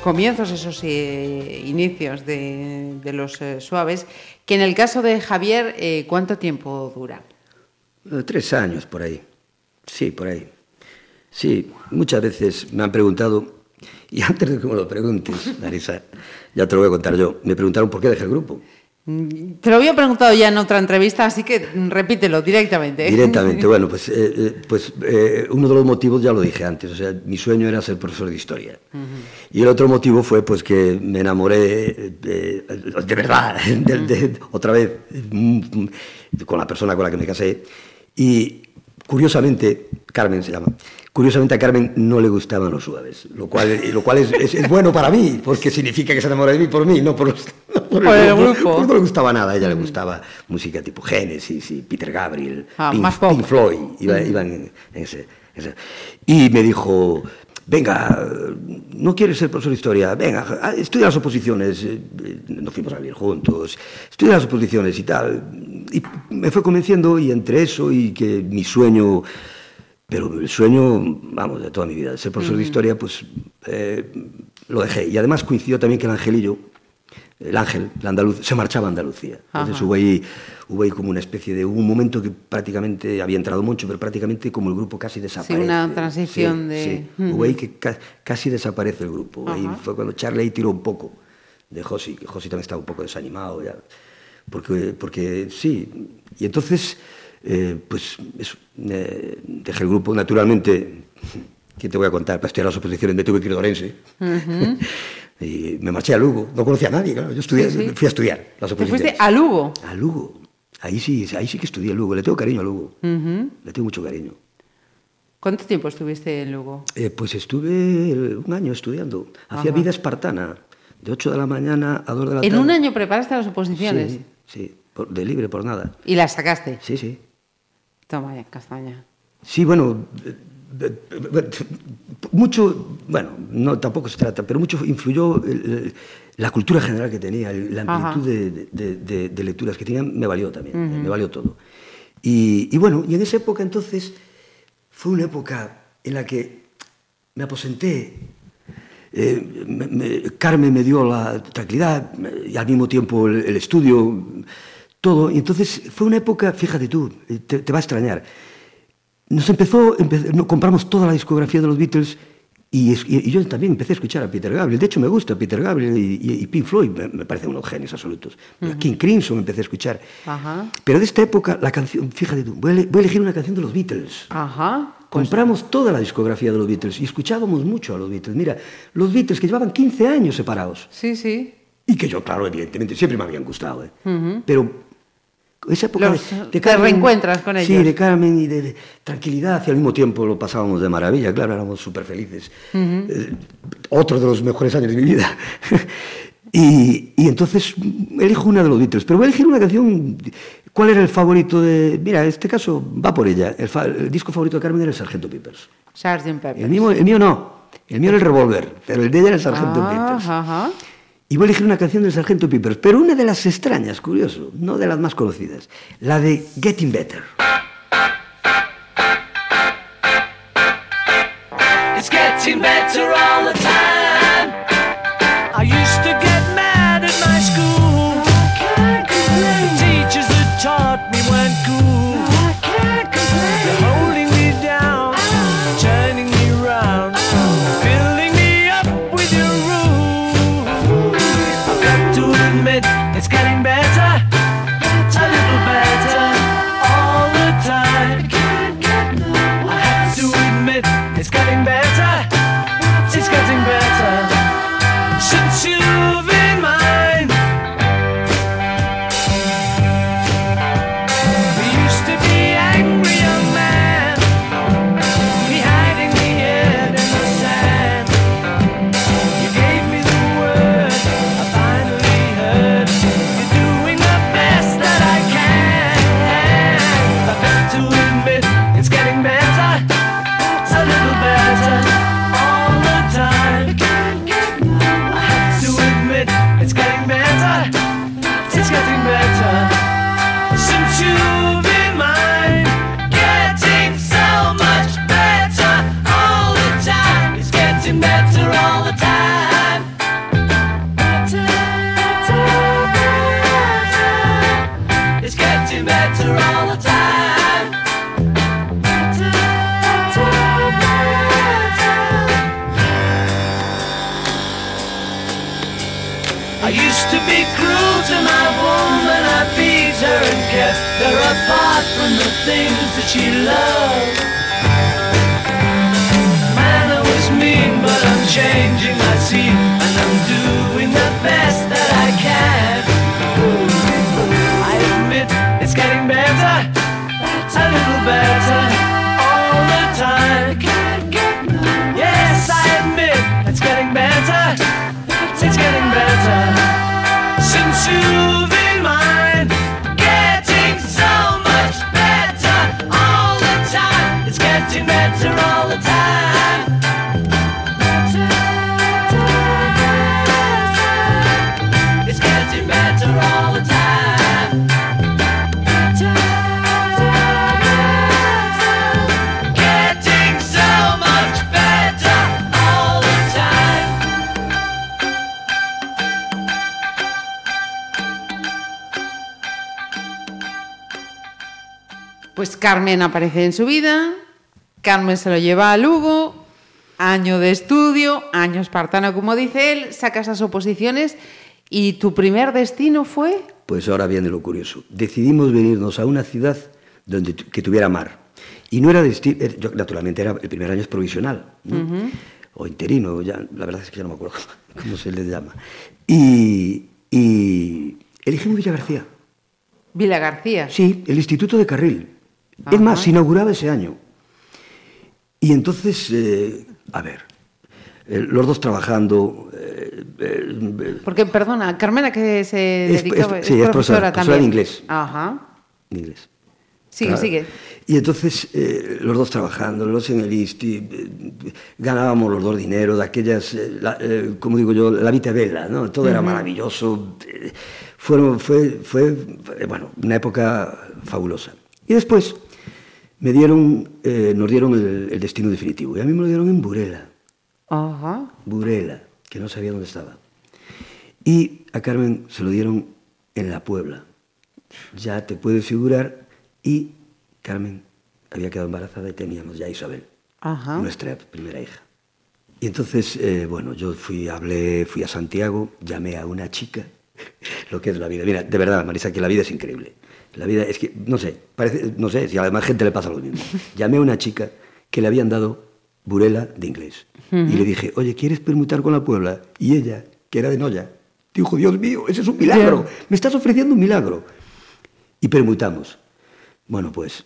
Comienzos, esos eh, inicios de, los eh, suaves, que en el caso de Javier, eh, ¿cuánto tiempo dura? Tres años por ahí. Sí, por ahí. Sí, muchas veces me han preguntado, y antes de que me lo preguntes, Marisa, ya te lo voy a contar yo, me preguntaron por qué dejé el grupo. Te lo había preguntado ya en otra entrevista, así que mm, repítelo directamente. Directamente, bueno, pues, eh, eh, pues eh, uno de los motivos ya lo dije antes, o sea, mi sueño era ser profesor de historia. Y el otro motivo fue pues que me enamoré de, de verdad, de- otra vez, mm, mm, con la persona con la que me casé. Y curiosamente, Carmen se llama, curiosamente a Carmen no le gustaban los suaves, lo cual, lo cual es, es- es bueno para mí, porque significa que se enamora de mí por mí, no por, los- no por Por el grupo. Porque no le gustaba nada, a ella le gustaba música tipo Genesis y Peter Gabriel, Ah, Pink, más pop. Pink Floyd, iba- iban en, en ese, ese. Y me dijo, venga, no quieres ser profesor de historia, venga, ah, estudia las oposiciones, eh, eh, nos fuimos a vivir juntos, estudia las oposiciones y tal. Y me fue convenciendo y entre eso y que mi sueño, pero el sueño, vamos, de toda mi vida, de ser profesor de historia, pues eh, lo dejé. Y además coincidió también que el angelillo, el ángel, el andaluz, se marchaba a Andalucía. Entonces hubo ahí, hubo ahí como una especie de... Hubo un momento que prácticamente había entrado mucho, pero prácticamente como el grupo casi desaparece. una transición Sí, de- sí. Hubo ahí que ca- casi desaparece el grupo. Ahí fue cuando Charlie tiró un poco de Josi, que Josi también estaba un poco desanimado ya. Porque, porque sí. Y entonces, eh, pues eso, eh, dejé el grupo. Naturalmente, ¿qué te voy a contar? Para estudiar las oposiciones me tuve que ir a Orense. y me marché a Lugo. No conocía a nadie, claro. Yo estudié, Sí, sí. fui a estudiar las Te oposiciones. fuiste a Lugo. A Lugo. Ahí sí, ahí sí que estudié Lugo. Le tengo cariño a Lugo. Le tengo mucho cariño. ¿Cuánto tiempo estuviste en Lugo? Eh, pues estuve un año estudiando. Hacía vida espartana, de 8 de la mañana a 2 de la tarde. En un año preparaste las oposiciones Sí, sí, por- de libre por nada. y las sacaste. Sí, sí. Toma ya, castaña. Sí, bueno, eh, eh, eh, mucho, bueno, no tampoco se trata, pero mucho influyó el- la cultura general que tenía, la amplitud de, de- de- de lecturas que tenía, me valió también, me valió todo. Y, y bueno, y en esa época entonces fue una época en la que me aposenté, eh, me- me- Carmen me dio la tranquilidad y al mismo tiempo el, el estudio, todo. Y entonces fue una época, fíjate tú, te, te va a extrañar. Nos empezó, empe- no, compramos toda la discografía de los Beatles y, y- yo también empecé a escuchar a Peter Gabriel. De hecho, me gusta Peter Gabriel y, y- y Pink Floyd, me, me parecen unos genios absolutos. A King Crimson empecé a escuchar. Ajá. Pero de esta época, la canción, fíjate tú, voy a, voy a elegir una canción de los Beatles. Ajá. Pues, Compramos toda la discografía de los Beatles y escuchábamos mucho a los Beatles. Mira, los Beatles que llevaban 15 años separados sí, sí. y que yo, claro, evidentemente, siempre me habían gustado. ¿eh? Pero esa época Los- de, te reencuentras con Sí, ellos. de Carmen y de, de tranquilidad y al mismo tiempo lo pasábamos de maravilla, claro, éramos súper felices. Eh, otro de los mejores años de mi vida. y, y entonces elijo una de los Beatles, pero voy a elegir una canción. ¿Cuál era el favorito de.? Mira, en este caso va por ella. El, fa- el disco favorito de Carmen era el Sargento Peppers. Sgt. Pepper. El mío, el mío no. El mío era el Revolver, pero el de ella era el Sargento Ah, Peppers. Ajá. Y voy a elegir una canción del Sargento Peppers, pero una de las extrañas, curioso, no de las más conocidas, la de Getting Better. That she loved. Man, I was mean, but I'm changing my scene, and I'm doing the best Pues Carmen aparece en su vida, Carmen se lo lleva a Lugo, año de estudio, año espartano como dice él, saca esas oposiciones y tu primer destino fue... Pues ahora viene lo curioso. Decidimos venirnos a una ciudad donde que tuviera mar. Y no era destino, yo, naturalmente era el primer año es provisional, ¿no? o interino, ya, la verdad es que ya no me acuerdo cómo se les llama. Y, y elegimos Villa García. Vila García. Sí, el Instituto de Carril. Ajá. Es más, se inauguraba ese año. Y entonces, eh, a ver, eh, los dos trabajando. eh, eh, Porque, perdona, Carmena que se Es- dedicaba, es- sí, es profesora, profesora también. de inglés. Ajá. en inglés. Sigue, Claro. sigue. Y entonces, eh, los dos trabajando, los dos en el ISTI, eh, ganábamos los dos dinero de aquellas, eh, la- eh, como digo yo, la vita bella, ¿no? Todo era maravilloso. eh, fueron, fue, fue, eh, bueno, una época fabulosa. Y después me dieron, eh, nos dieron el, el destino definitivo. Y a mí me lo dieron en Burela. Ajá. Burela, que no sabía dónde estaba. Y a Carmen se lo dieron en la Puebla. Ya te puedes figurar. Y Carmen había quedado embarazada y teníamos ya a Isabel, Ajá. nuestra primera hija. Y entonces, eh, bueno, yo fui, hablé, fui a Santiago, llamé a una chica, lo que es la vida. Mira, de verdad, Marisa, que la vida es increíble. La vida es que, no sé, parece, no sé, si a la demás gente le pasa lo mismo. Llamé a una chica que le habían dado Burela de inglés. Y le dije, oye, ¿quieres permutar con la Puebla? Y ella, que era de Noya, dijo, Dios mío, ese es un milagro. Me estás ofreciendo un milagro. Y permutamos. Bueno, pues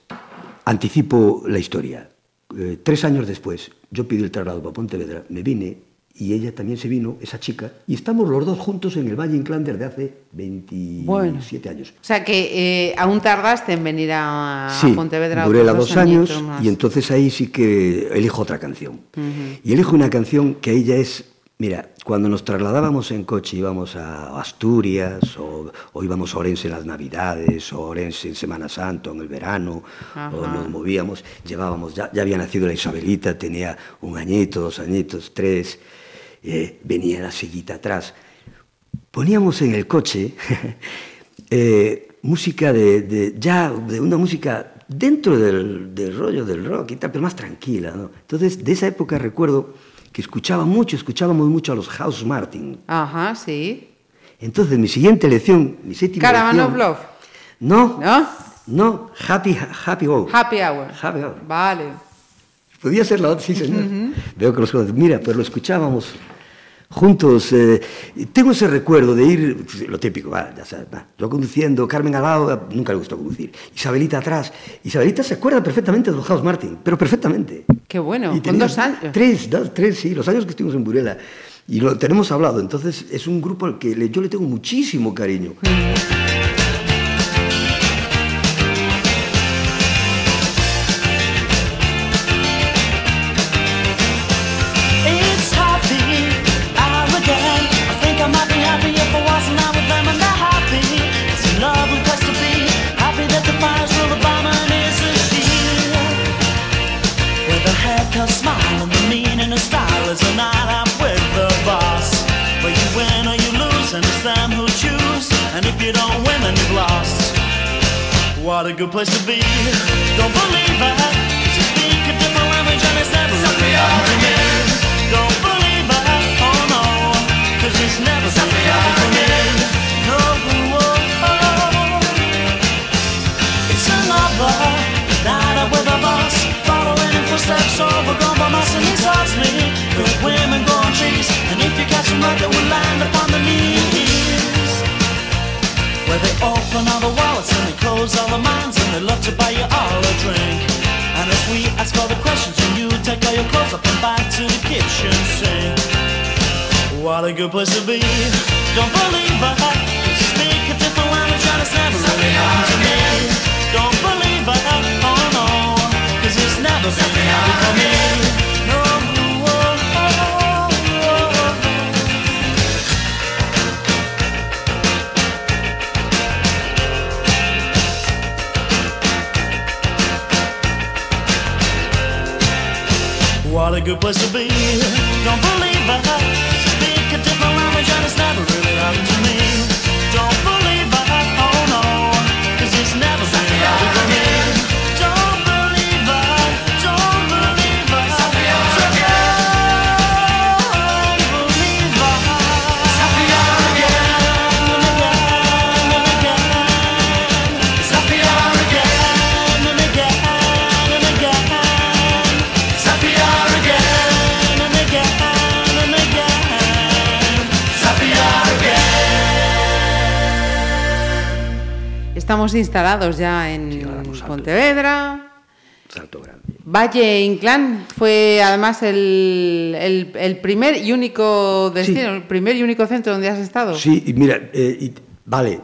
anticipo la historia. Eh, tres años después, yo pedí el traslado para Pontevedra, me vine y ella también se vino, esa chica, y estamos los dos juntos en el Valle Inclán desde hace 27 Bueno. años. O sea que eh, aún tardaste en venir a, a Sí, Pontevedra. Burela otros dos años más. y entonces ahí sí que elijo otra canción. Y elijo una canción que ya es, mira, cuando nos trasladábamos en coche íbamos a Asturias o, o íbamos a Orense en las Navidades o Orense en Semana Santa en el verano o nos movíamos, llevábamos, ya, ya había nacido la Isabelita, tenía un añito, dos añitos, tres, eh, venía la sillita atrás. Poníamos en el coche eh, música de, de- ya de una música dentro del, del rollo del rock y tal, pero más tranquila. ¿no? Entonces, de esa época recuerdo que escuchaba mucho, escuchábamos mucho a los House Martin. Ajá, sí. Entonces, mi siguiente elección, mi séptima Caravan elección- of Love. No, ¿No? no, Happy, happy Hour. Happy Hour. Happy Hour. Vale. Podía ser la otra, sí, señor. Veo que los conozco. Mira, pues lo escuchábamos juntos. eh, tengo ese recuerdo de ir, lo típico, va, ya sabes, va, yo conduciendo, Carmen al lado, nunca le gustó conducir. Isabelita atrás. Isabelita se acuerda perfectamente de los House Martin, pero perfectamente. Qué bueno. Y Con dos años. Tres, dos, tres, sí, los años que estuvimos en Burela. Y lo tenemos hablado. Entonces, es un grupo al que yo le tengo muchísimo cariño. good place to be. Don't believe I should speak a different language and it's never something I me. Don't believe I, oh no, cause it's never something I me. No, oh, oh. It's another night out with a boss, following in footsteps overgrown by moss and these odds Good women go trees, and if you catch them right, they will land upon the knees. Where they open all the wallets and they close all the minds And they love to buy you all a drink And as we ask all the questions And you take all your clothes up and back to the kitchen sink What a good place to be Don't believe a hat. speak a different language and it's never really hard to me Don't believe a hat. oh no Cause it's never been hard for me a good place to be. Don't believe I speak a different language and it's never really happened to me. Estamos instalados ya en Sí, Pontevedra. Salto grande. Valle Inclán fue además el, el- el primer y único destino, el primer y único centro donde has estado. Sí, y mira, eh, y- vale,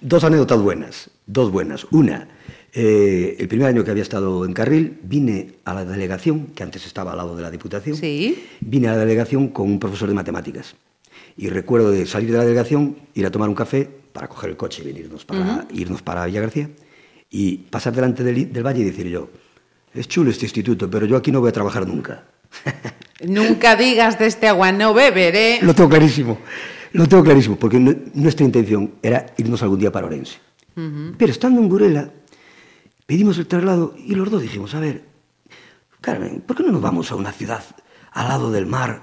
dos anécdotas buenas, dos buenas. Una, eh, el primer año que había estado en Carril, vine a la delegación, que antes estaba al lado de la Diputación, Sí. vine a la delegación con un profesor de matemáticas. Y recuerdo de salir de la delegación, ir a tomar un café para coger el coche y venirnos para, irnos para Villa García y pasar delante del, del valle y decir yo, es chulo este instituto, pero yo aquí no voy a trabajar nunca. Nunca digas de este agua no beberé. Lo tengo clarísimo, lo tengo clarísimo, porque nu- nuestra intención era irnos algún día para Orense. Pero estando en Burela, pedimos el traslado y los dos dijimos, a ver, Carmen, ¿por qué no nos vamos a una ciudad al lado del mar?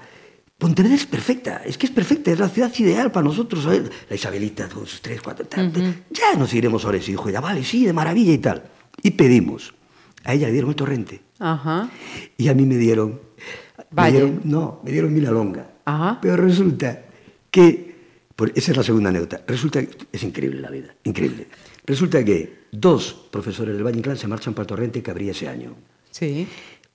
Pontevedra es perfecta, es que es perfecta, es la ciudad ideal para nosotros, ¿sabes? La Isabelita, con sus tres, cuatro, tal, ya nos iremos a Orense. Y dijo, ya vale, sí, de maravilla y tal. Y pedimos. A ella le dieron el torrente. Ajá. Y a mí me dieron. me dieron- no, me dieron Milalonga. Ajá. Pero resulta que. pues esa es la segunda anécdota. Resulta que. Es increíble la vida, increíble. Resulta que dos profesores del Valle Inclán se marchan para el torrente que abría ese año. Sí.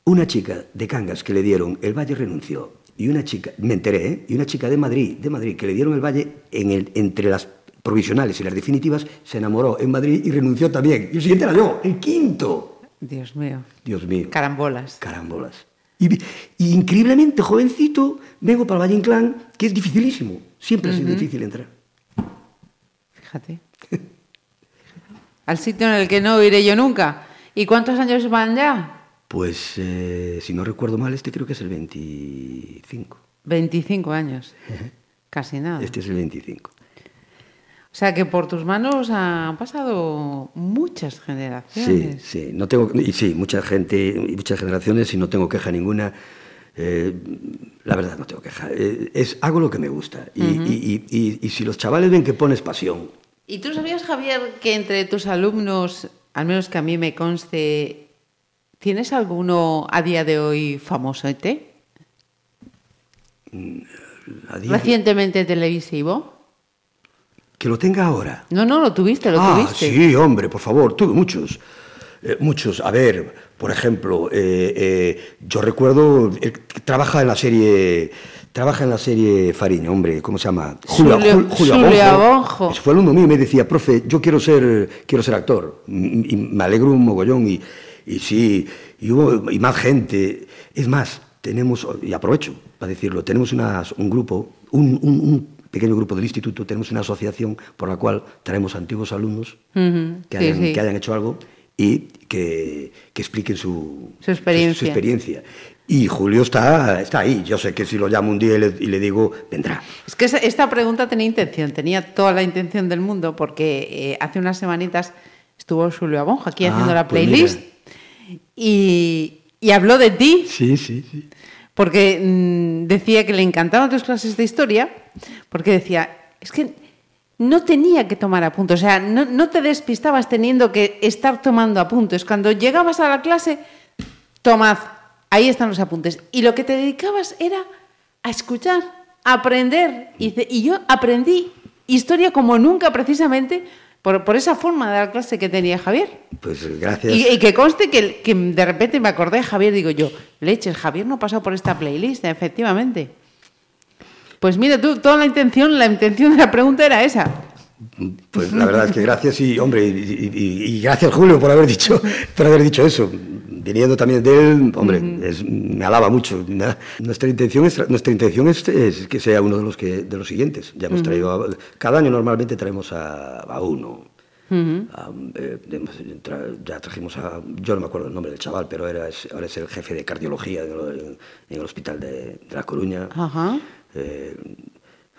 Una chica de Cangas que le dieron el Valle renunció. Y una chica, me enteré, ¿eh? Y una chica de Madrid, de Madrid, que le dieron el Valle en el, entre las provisionales y las definitivas, se enamoró en Madrid y renunció también. Y el siguiente era yo, el quinto. Dios mío. Dios mío. Carambolas. Carambolas. Y, increíblemente jovencito vengo para el Valle Inclán, que es dificilísimo. Siempre ha sido difícil entrar. Fíjate. Al sitio en el que no iré yo nunca. ¿Y cuántos años van ya? Pues, eh, si no recuerdo mal, este creo que es el 25. 25 años. Casi nada. Este es el 25. O sea que por tus manos han pasado muchas Sí, generaciones. sí. No tengo, y sí, mucha gente y muchas generaciones y no tengo queja ninguna. Eh, la verdad, no tengo queja. Eh, es, hago lo que me gusta. Y- y- y si los chavales ven que pones pasión, ¿Y tú sabías, Javier, que entre tus alumnos, al menos que a mí me conste, ¿tienes alguno a día de hoy famoso ¿eh? Recientemente televisivo. que lo tenga ahora. No, no, lo tuviste, lo ah, tuviste. sí, hombre, por favor, tuve muchos. Eh, muchos. A ver, por ejemplo, eh, eh, yo recuerdo, trabaja en la serie, trabaja en la serie Fariña, hombre, ¿cómo se llama? Julio- Julio Abonjo. Ese Fue alumno mío y me decía, profe, yo quiero ser, quiero ser actor. Y me alegro un mogollón y, y sí, y hubo y más gente. Es más, tenemos, y aprovecho para decirlo, tenemos unas- un grupo, un, un- un pequeño grupo del instituto, tenemos una asociación por la cual traemos antiguos alumnos que, sí, hayan, sí. que hayan hecho algo y que, que expliquen su, Su experiencia. su experiencia. Y Julio está, está ahí. Yo sé que si lo llamo un día y le, y le digo, vendrá. Es que esta pregunta tenía intención, tenía toda la intención del mundo, porque eh, hace unas semanitas estuvo Julio Abonjo aquí Ah, haciendo la pues playlist y, y habló de ti, Sí, sí, sí. porque mm, decía que le encantaban tus clases de historia, porque decía, es que no tenía que tomar apuntes, o sea, no, no te despistabas teniendo que estar tomando apuntes. Cuando llegabas a la clase, tomad, ahí están los apuntes. Y lo que te dedicabas era a escuchar, a aprender. Y yo aprendí historia como nunca precisamente, Por, por esa forma de dar clase que tenía Javier. Pues gracias. Y, y que conste que, que de repente me acordé de Javier, digo yo, leches, Javier no ha pasado por esta playlist, efectivamente. Pues mira tú, toda la intención, la intención de la pregunta era esa. Pues la verdad es que gracias y, hombre, y, y- y gracias Julio por haber dicho, por haber dicho eso. Viniendo también de él, hombre, es- me alaba mucho. Nuestra intención es, tra- nuestra intención es, es que sea uno de los que de los siguientes. Ya hemos traído, a- cada año normalmente traemos a, a uno. A, eh, ya trajimos a, yo no me acuerdo el nombre del chaval, pero era, ahora es el jefe de cardiología en el, en el hospital de, de La Coruña. Eh,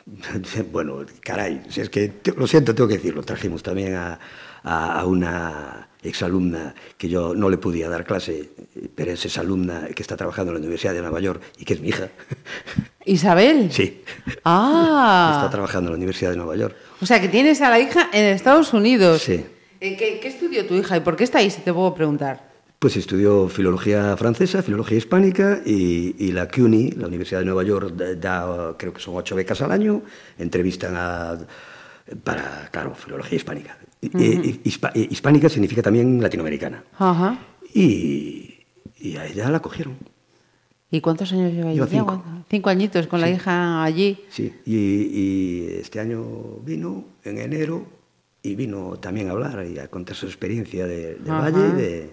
bueno, caray, si es que lo siento, tengo que decirlo. Trajimos también a- a una exalumna que yo no le podía dar clase, pero es exalumna que está trabajando en la Universidad de Nueva York y que es mi hija. Isabel. Sí, está Ah. trabajando en la Universidad de Nueva York. O sea, que tienes a la hija en Estados Unidos. Sí. Eh, ¿Qué, qué estudió tu hija y por qué está ahí, si te puedo preguntar? Pues estudió filología francesa, filología hispánica y, y la CUNY, la Universidad de Nueva York, da, da, creo que son ocho becas al año, entrevistan a, para, claro, filología hispánica. Hispa- y hispánica significa también latinoamericana. Ajá. Y, y a ella la cogieron, ¿Y cuántos años lleva ya? cinco. Cinco añitos con la hija allí. sí. Y, y este año vino en enero y vino también a hablar y a contar su experiencia de- del Ajá. valle y, de,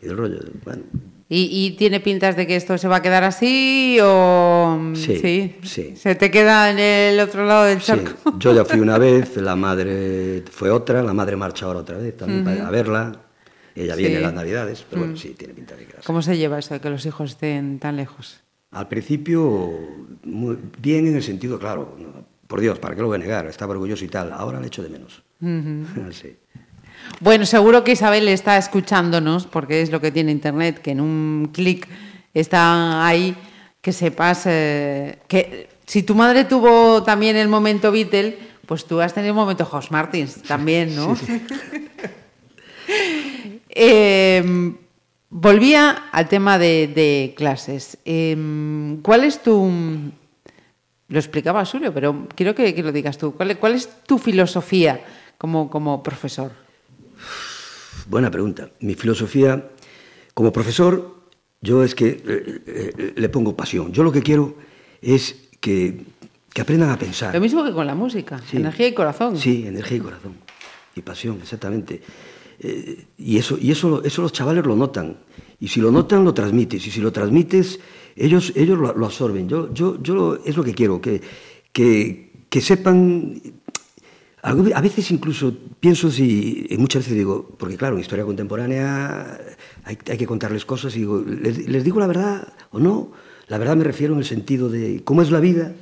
y del rollo. Bueno, ¿Y, y tiene pintas de que esto se va a quedar así o...? Sí, sí. ¿Se te queda en el otro lado del Sí, charco? yo ya fui una vez, la madre fue otra, la madre marcha ahora otra vez también para ir a verla. Ella viene Sí. en las navidades, pero bueno, sí, tiene pinta de quedarse. ¿Cómo se lleva eso de que los hijos estén tan lejos? Al principio, muy bien en el sentido, claro, por Dios, ¿para qué lo voy a negar? Estaba orgulloso y tal, ahora le echo de menos. Sí. Bueno, seguro que Isabel está escuchándonos, porque es lo que tiene Internet, que en un clic está ahí, que sepas eh, que si tu madre tuvo también el momento Beatle, pues tú has tenido el momento Jos Martins también, ¿no? Eh, volvía al tema de, de clases. Eh, ¿Cuál es tu... Lo explicaba Julio, pero quiero que, que lo digas tú. ¿Cuál, cuál es tu filosofía como, como profesor? Buena pregunta. Mi filosofía, como profesor, yo es que eh, eh, le pongo pasión. Yo lo que quiero es que, que aprendan a pensar. Lo mismo que con la música, Sí. energía y corazón. Sí, energía y corazón. Y pasión, exactamente. Eh, y eso, y eso, eso los chavales lo notan. Y si lo notan, lo transmites. Y si lo transmites, ellos, ellos lo, lo absorben. Yo, yo, yo lo- es lo que quiero, que, que, que sepan... A veces incluso pienso si, y muchas veces digo, porque claro, en historia contemporánea hay, hay que contarles cosas y digo, ¿les, les digo la verdad o no? La verdad me refiero en el sentido de cómo es la vida.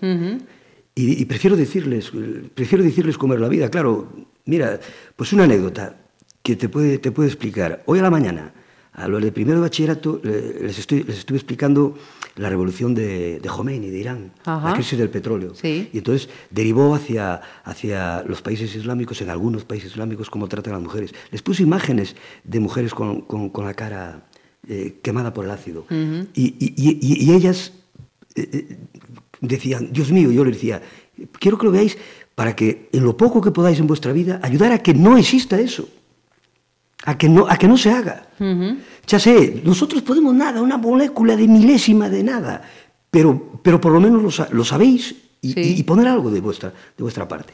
Y, y prefiero decirles, eh, prefiero decirles cómo es la vida. Claro, mira, pues una anécdota que te puede, te puede explicar. Hoy a la mañana, a los de primero de bachillerato, eh, les, estoy, les estuve explicando la revolución de, de Khomeini, de Irán, Ajá. la crisis del petróleo. Sí. Y entonces derivó hacia, hacia los países islámicos, en algunos países islámicos, cómo tratan a las mujeres. Les puse imágenes de mujeres con, con- con la cara eh, quemada por el ácido. y, y- y- y ellas eh, eh, decían, Dios mío, yo les decía, quiero que lo veáis para que en lo poco que podáis en vuestra vida, ayudar a que no exista eso, a que no, a que no se haga. Ya sé, nosotros podemos nada, una molécula de milésima de nada, pero, pero por lo menos lo, lo sabéis y, Sí. y- y poner algo de vuestra, de vuestra parte.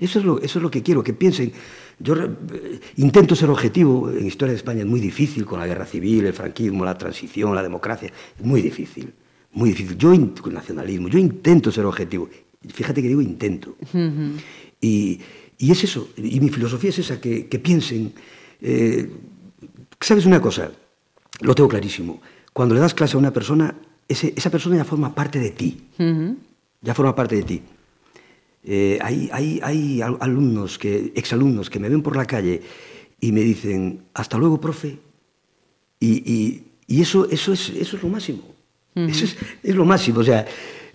eso, es lo, eso es lo que quiero, que piensen. Yo eh, intento ser objetivo, en Historia de España es muy difícil, con la guerra civil, el franquismo, la transición, la democracia, es muy difícil, muy difícil. Yo, con el nacionalismo, yo intento ser objetivo. Fíjate que digo intento. y, y es eso, y mi filosofía es esa, que, que piensen. Eh, ¿Sabes una cosa? Lo tengo clarísimo. Cuando le das clase a una persona, ese- esa persona ya forma parte de ti. Ya forma parte de ti. Eh, hay, hay, hay al- alumnos, que, exalumnos que me ven por la calle y me dicen, hasta luego, profe. Y, y- y eso, eso, es, eso es lo máximo. Eso es, es lo máximo. O sea,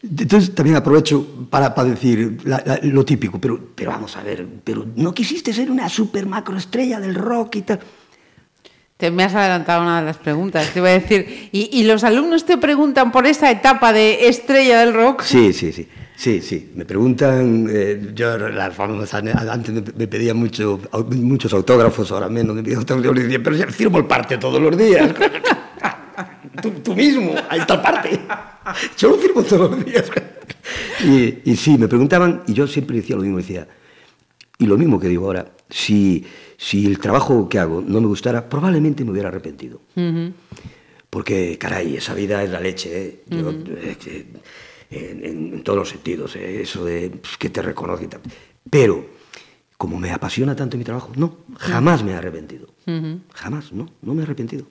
entonces también aprovecho para, para decir la- la- lo típico, pero, pero vamos a ver, pero no quisiste ser una super macroestrella del rock y tal. Te me has adelantado una de las preguntas. Te iba a decir, ¿y, y los alumnos te preguntan por esa etapa de estrella del rock? Sí, sí, sí. Sí, sí. Me preguntan, eh, yo las famosas, antes me, pedían mucho, muchos autógrafos, ahora menos, me piden autógrafos, yo les decía, pero si firmo el parte todos los días. tú, tú mismo, ahí está el parte. Yo lo firmo todos los días. Y, y sí, me preguntaban, y yo siempre decía lo mismo, decía, y lo mismo que digo ahora, si, si el trabajo que hago no me gustara, probablemente me hubiera arrepentido. Porque, caray, esa vida es la leche, ¿eh? Yo, eh, en, en- en todos los sentidos, ¿eh? eso de pues, que te reconozca y tal. Pero, como me apasiona tanto mi trabajo, no, jamás me he arrepentido. Jamás, no, no me he arrepentido.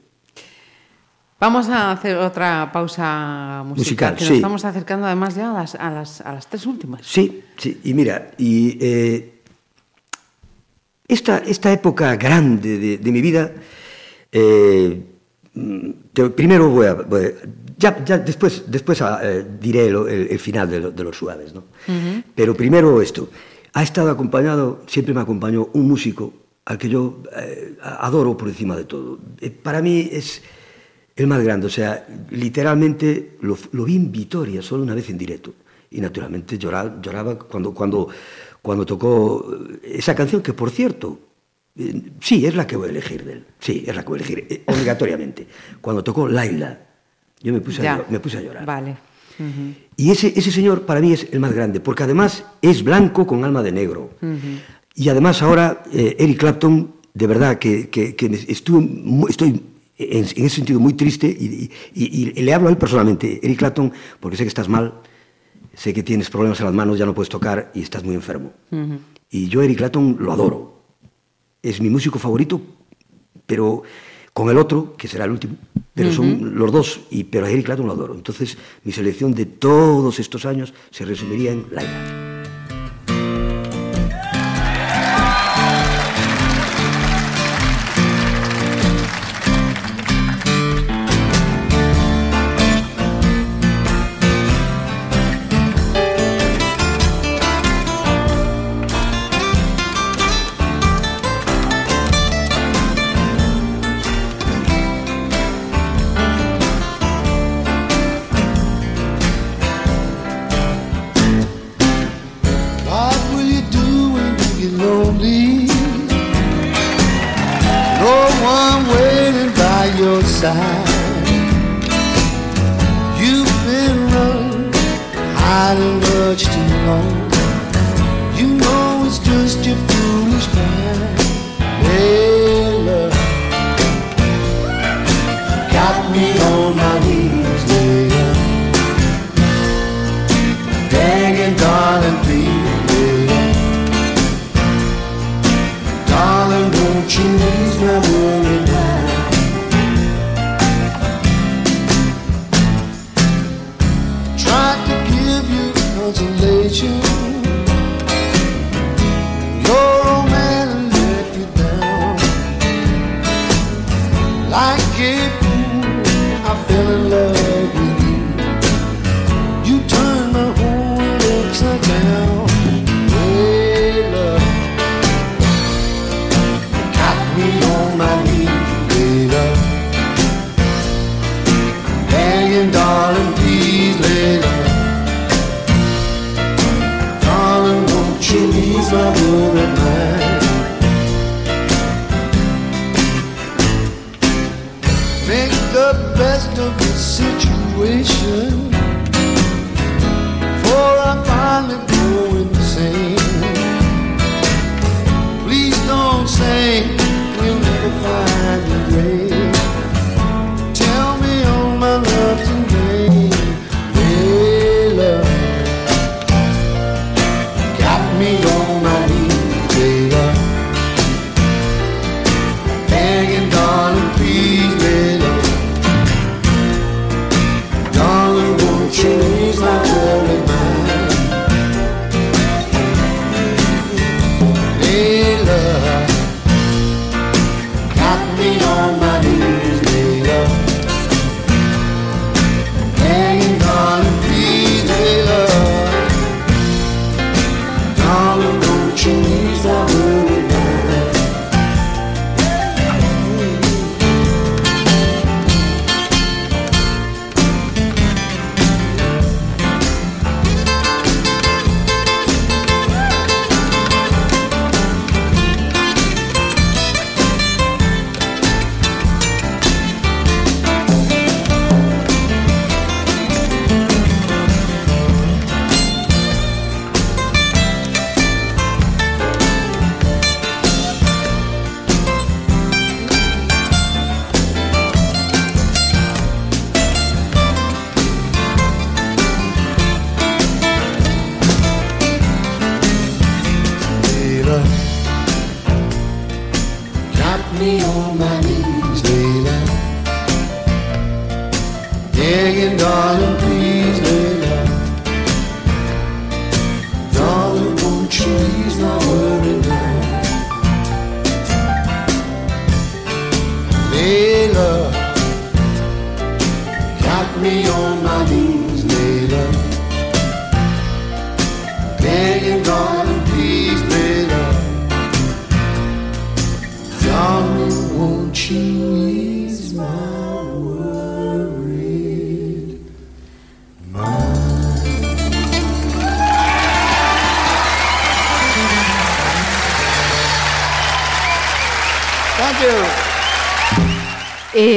Vamos a hacer otra pausa musical, Musical, que nos sí. estamos acercando además ya a las, a las, a las tres últimas. Sí, sí, y mira, y eh, esta, esta época grande de, de mi vida, eh, te- primero voy a, voy a- ya, ya después, después ah, eh, diré lo- el, el final de, lo- de los suaves, ¿no? Pero primero esto, ha estado acompañado, siempre me acompañó un músico al que yo eh, adoro por encima de todo. Eh, para mí es el más grande, o sea, literalmente lo, lo vi en Vitoria solo una vez en directo y naturalmente lloraba, lloraba cuando, cuando, cuando tocó esa canción que, por cierto, eh, sí, es la que voy a elegir de él, sí, es la que voy a elegir, eh, obligatoriamente. Cuando tocó Laila, yo me puse, Ya. a, llor- me puse a llorar. Vale. Y ese, ese señor para mí es el más grande, porque además es blanco con alma de negro. Y además ahora eh, Eric Clapton, de verdad que, que, mu- estoy en, en ese sentido muy triste y, y- y- le hablo a él personalmente, Eric Clapton, porque sé que estás mal, sé que tienes problemas en las manos, ya no puedes tocar y estás muy enfermo. Y yo Eric Clapton lo adoro. Es mi músico favorito, pero con el otro, que será el último, pero son los dos, y, pero a Eric Clapton lo adoro. Entonces, mi selección de todos estos años se resumiría en Laila. Like a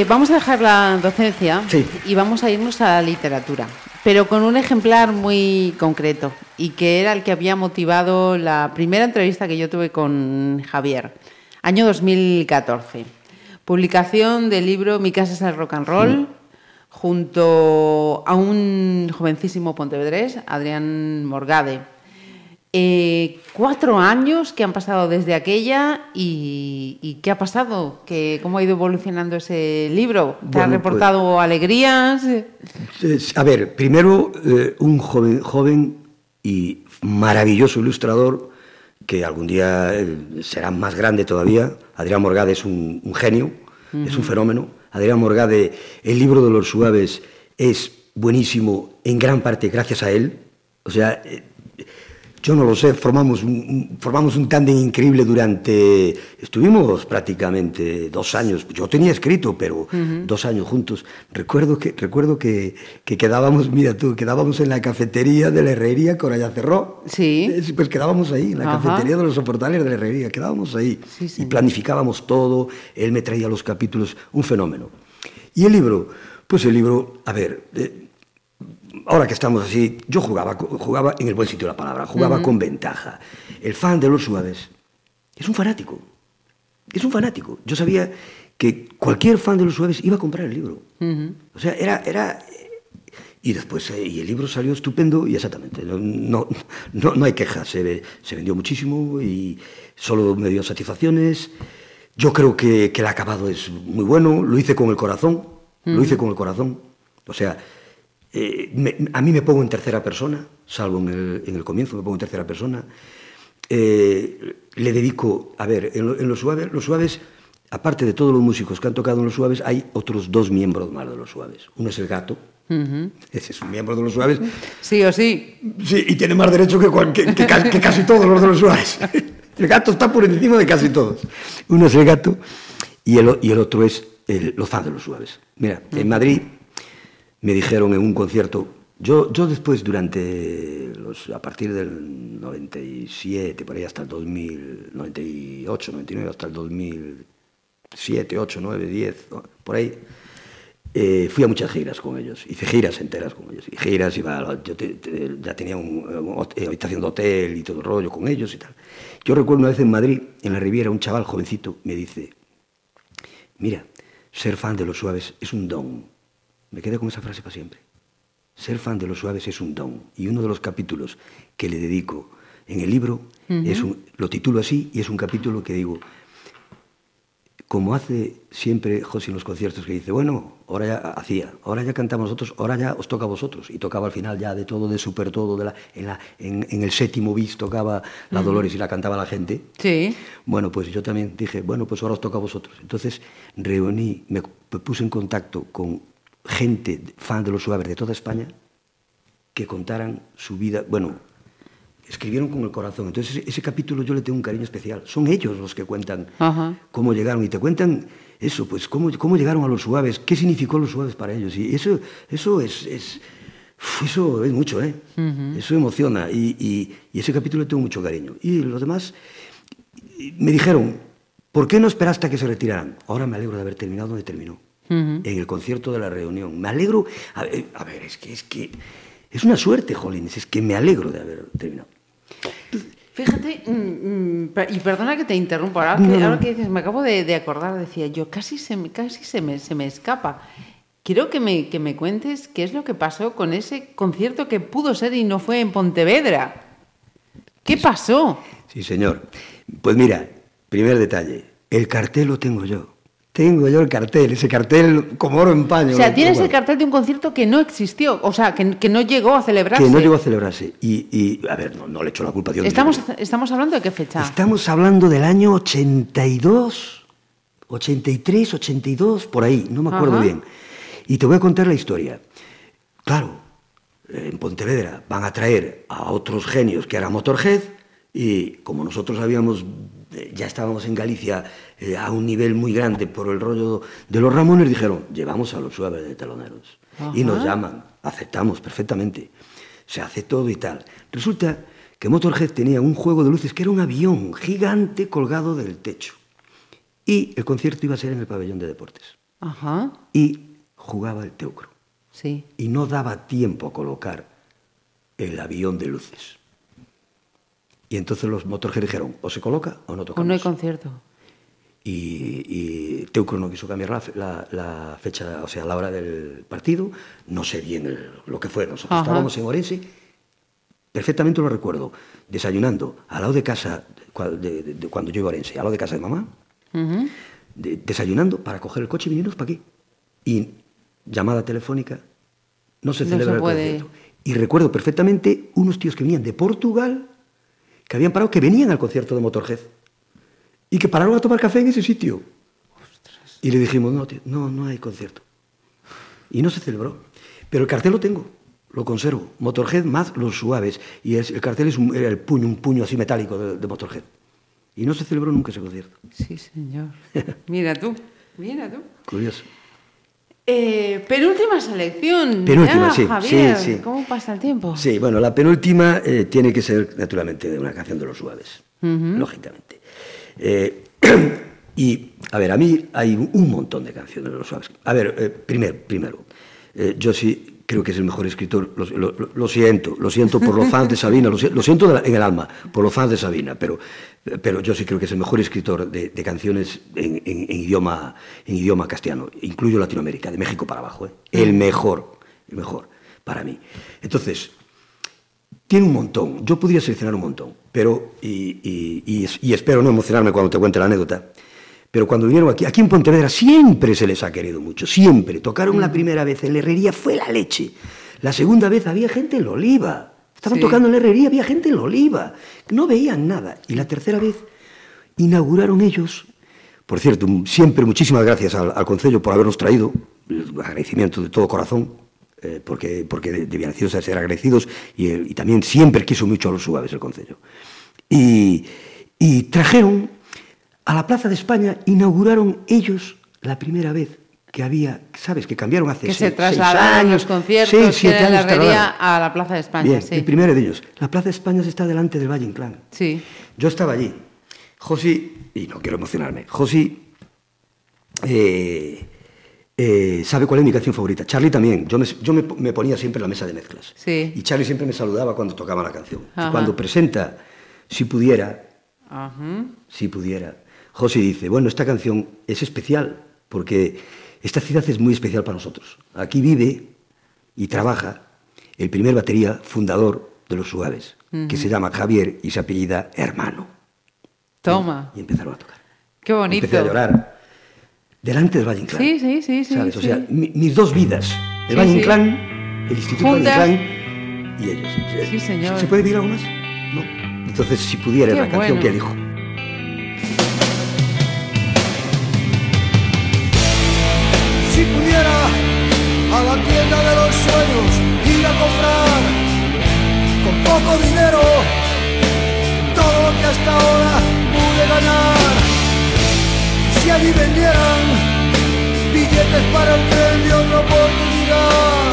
vamos a dejar la docencia Sí. y vamos a irnos a la literatura, pero con un ejemplar muy concreto y que era el que había motivado la primera entrevista que yo tuve con Javier, año 2014. Publicación del libro Mi casa es el rock and roll, junto a un jovencísimo pontevedrés, Adrián Morgade. Eh, cuatro años que han pasado desde aquella y, y ¿qué ha pasado? ¿Qué, ¿Cómo ha ido evolucionando ese libro? ¿Te ha Bueno, reportado alegrías? Es- A ver, primero, eh, un joven, joven y maravilloso ilustrador que algún día eh, será más grande todavía. Adrián Morgade es un, un genio, es un fenómeno. Adrián Morgade, el libro de los suaves es buenísimo en gran parte gracias a él. O sea, eh, yo no lo sé, formamos un, formamos un tándem increíble durante... Estuvimos prácticamente dos años, yo tenía escrito, pero dos años juntos. Recuerdo que, recuerdo que, que quedábamos, mira tú, quedábamos en la cafetería de la herrería que ahora ya cerró. Sí. Eh, Pues quedábamos ahí, en la Ajá. cafetería de los soportales de la herrería, quedábamos ahí. Sí, y señor. planificábamos todo, él me traía los capítulos, un fenómeno. Y el libro, pues el libro, a ver, eh, ahora que estamos así, yo jugaba, jugaba en el buen sitio de la palabra, jugaba con ventaja. El fan de los suaves es un fanático, es un fanático. Yo sabía que cualquier fan de los suaves iba a comprar el libro. O sea, era... era y después, eh, y el libro salió estupendo y exactamente, no, no, no, hay quejas, se, se vendió muchísimo y solo me dio satisfacciones. Yo creo que, que el acabado es muy bueno, lo hice con el corazón, lo hice con el corazón. O sea, eh, me- a mí me pongo en tercera persona, salvo en el, en el comienzo, me pongo en tercera persona. Eh, le dedico, a ver, en, lo- en los suaves, los suaves, aparte de todos los músicos que han tocado en los suaves, hay otros dos miembros más de los suaves. Uno es el gato, ese es un miembro de los suaves, Sí o sí. Sí, y tiene más derecho que, que- que que casi todos los de los suaves. El gato está por encima de casi todos. Uno es el gato y el, y el otro es el- los fans de los suaves. Mira, en Madrid me dijeron en un concierto, yo, yo después durante, los, a partir del 97, por ahí hasta el 2000, 98, 99, hasta el 2007, 8, 9, 10, por ahí, eh, fui a muchas giras con ellos, hice giras enteras con ellos, y giras, iba, yo ya tenía un, eh, habitación de hotel y todo el rollo con ellos y tal. Yo recuerdo una vez en Madrid, en la Riviera, un chaval jovencito me dice, mira, ser fan de los suaves es un don. Me quedé con esa frase para siempre. Ser fan de los suaves es un don. Y uno de los capítulos que le dedico en el libro, es un- lo titulo así y es un capítulo que digo, como hace siempre José en los conciertos, que dice, bueno, ahora ya hacía, ahora ya cantamos nosotros, ahora ya os toca a vosotros. Y tocaba al final ya de todo, de super todo, de la, en, la, en, en el séptimo bis tocaba la Dolores y la cantaba la gente. Sí. Bueno, pues yo también dije, bueno, pues ahora os toca a vosotros. Entonces reuní, me puse en contacto con gente fan de los suaves de toda España que contaran su vida, bueno, escribieron con el corazón. Entonces ese, ese capítulo yo le tengo un cariño especial. Son ellos los que cuentan Ajá. cómo llegaron y te cuentan eso, pues cómo, cómo llegaron a los suaves, qué significó los suaves para ellos. Y eso, eso es, es, eso es mucho, ¿eh? Eso emociona y, y- y ese capítulo le tengo mucho cariño. Y los demás y me dijeron, ¿por qué no esperaste a que se retiraran? Ahora me alegro de haber terminado donde terminó, en el concierto de la reunión. Me alegro, a ver, a ver, es que es que es una suerte, Jolines, es que me alegro de haber terminado. Fíjate, mm, mm, y perdona que te interrumpa, ahora que, No, ahora que dices, me acabo de, de acordar, decía yo, casi se me, casi se me, se me escapa. Quiero que me, que me cuentes qué es lo que pasó con ese concierto que pudo ser y no fue en Pontevedra. ¿Qué pasó? Sí, señor. Pues mira, primer detalle, el cartel lo tengo yo. Tengo yo el cartel, ese cartel como oro en paño. O sea, tienes el cartel de un concierto que no existió, o sea, que, que no llegó a celebrarse. Que no llegó a celebrarse. Y, y, a ver, no, no le echo la culpa a Dios. Estamos, estamos hablando de qué fecha. Estamos hablando del año 82, 83, 82, por ahí, no me acuerdo Ajá. bien. Y te voy a contar la historia. Claro, en Pontevedra van a traer a otros genios que eran Motorhead y como nosotros habíamos, ya estábamos en Galicia eh, a un nivel muy grande por el rollo de los Ramones, dijeron, llevamos a los suaves de teloneros. Y nos Ajá. llaman, aceptamos perfectamente. Se hace todo y tal. Resulta que Motorhead tenía un juego de luces que era un avión gigante colgado del techo. Y el concierto iba a ser en el pabellón de deportes. Ajá, Y jugaba el teucro. sí. Y no daba tiempo a colocar el avión de luces. Y entonces los Motorhead dijeron, o se coloca o no O tocamos. no hay concierto. y, y Teucro no quiso cambiar la, fe- la- la fecha, o sea, la hora del partido. No sé bien el- lo que fue. Nosotros Ajá. estábamos en Orense, perfectamente lo recuerdo, desayunando al lado de casa, cua- de- de- de cuando yo iba a Orense, al lado de casa de mamá, desayunando para coger el coche y venirnos para aquí. Y llamada telefónica, no se No celebra se el puede. concierto. Y recuerdo perfectamente unos tíos que venían de Portugal, que habían parado, que venían al concierto de Motorhead y que pararon a tomar café en ese sitio. Y le dijimos, no, tío, no, no hay concierto. Y no se celebró. Pero el cartel lo tengo, lo conservo. Motorhead más los suaves. Y el cartel es un, era el puño, un puño así metálico de, de Motorhead. Y no se celebró nunca ese concierto. Sí, señor. Mira tú, mira tú. Curioso. Eh, penúltima selección. Penúltima, sí, Javier. sí, sí. ¿Cómo pasa el tiempo? Sí, bueno, la penúltima eh, tiene que ser, naturalmente, de una canción de los suaves, lógicamente. Eh, y, a ver, a mí hay un montón de canciones de los suaves. A ver, eh, primero, primero, yo sí creo que es el mejor escritor, lo, lo- siento, lo siento por los fans de Sabina, lo, si- lo siento en el alma, por los fans de Sabina, pero, pero yo sí creo que es el mejor escritor de, de canciones en, en- en idioma, en idioma castellano, incluyo Latinoamérica, de México para abajo, ¿eh? el mejor, el mejor, para mí. Entonces, tiene un montón. Yo podría seleccionar un montón, pero y, y- y es- y espero no emocionarme cuando te cuente la anécdota. Pero cuando vinieron aquí, aquí en Pontevedra siempre se les ha querido mucho, siempre. Tocaron la primera vez en la herrería, fue la leche. La segunda vez había gente en la oliva. Estaban Sí. tocando en la herrería, había gente en la oliva. No veían nada. Y la tercera vez inauguraron ellos. Por cierto, siempre muchísimas gracias al, al Concello por habernos traído. Agradecimiento de todo corazón, eh, porque, porque de- debían ser agradecidos. Y también siempre quiso mucho a los suaves el Concello. Y, y trajeron a la Plaza de España, inauguraron ellos la primera vez que había, ¿sabes? Que cambiaron hace Que seis- se seis trasladaron años, los conciertos seis, siete en la años herrería tardaron. a la Plaza de España. Bien, sí. el primero de ellos. La Plaza de España está delante del Valle Inclán. Sí. Yo estaba allí. Josi, y no quiero emocionarme, Josi eh, eh, sabe cuál es mi canción favorita. Charlie también. Yo, me, yo me, me ponía siempre en la mesa de mezclas. Sí. Y Charlie siempre me saludaba cuando tocaba la canción. Ajá. Y cuando presenta, si pudiera, Ajá. si pudiera, Josi dice, bueno, esta canción es especial porque esta ciudad es muy especial para nosotros. Aquí vive y trabaja el primer batería fundador de los Suaves, que se llama Javier y se apellida Hermano. Toma. Y empezaron a tocar. Qué bonito. Empecé a llorar delante del Valle Inclán. Sí, sí, sí, sí, ¿sabes? O sea, sí. mi- mis dos vidas, el Sí, Valle. Inclán, el Instituto Valle. Inclán y ellos. Sí, señor. ¿Se puede pedir algo más? No. Entonces, si pudiera, es Qué la canción bueno. que elijo. A la tienda de los sueños ir a comprar con poco dinero todo lo que hasta ahora pude ganar. Si allí vendieran billetes para el tren de otra oportunidad,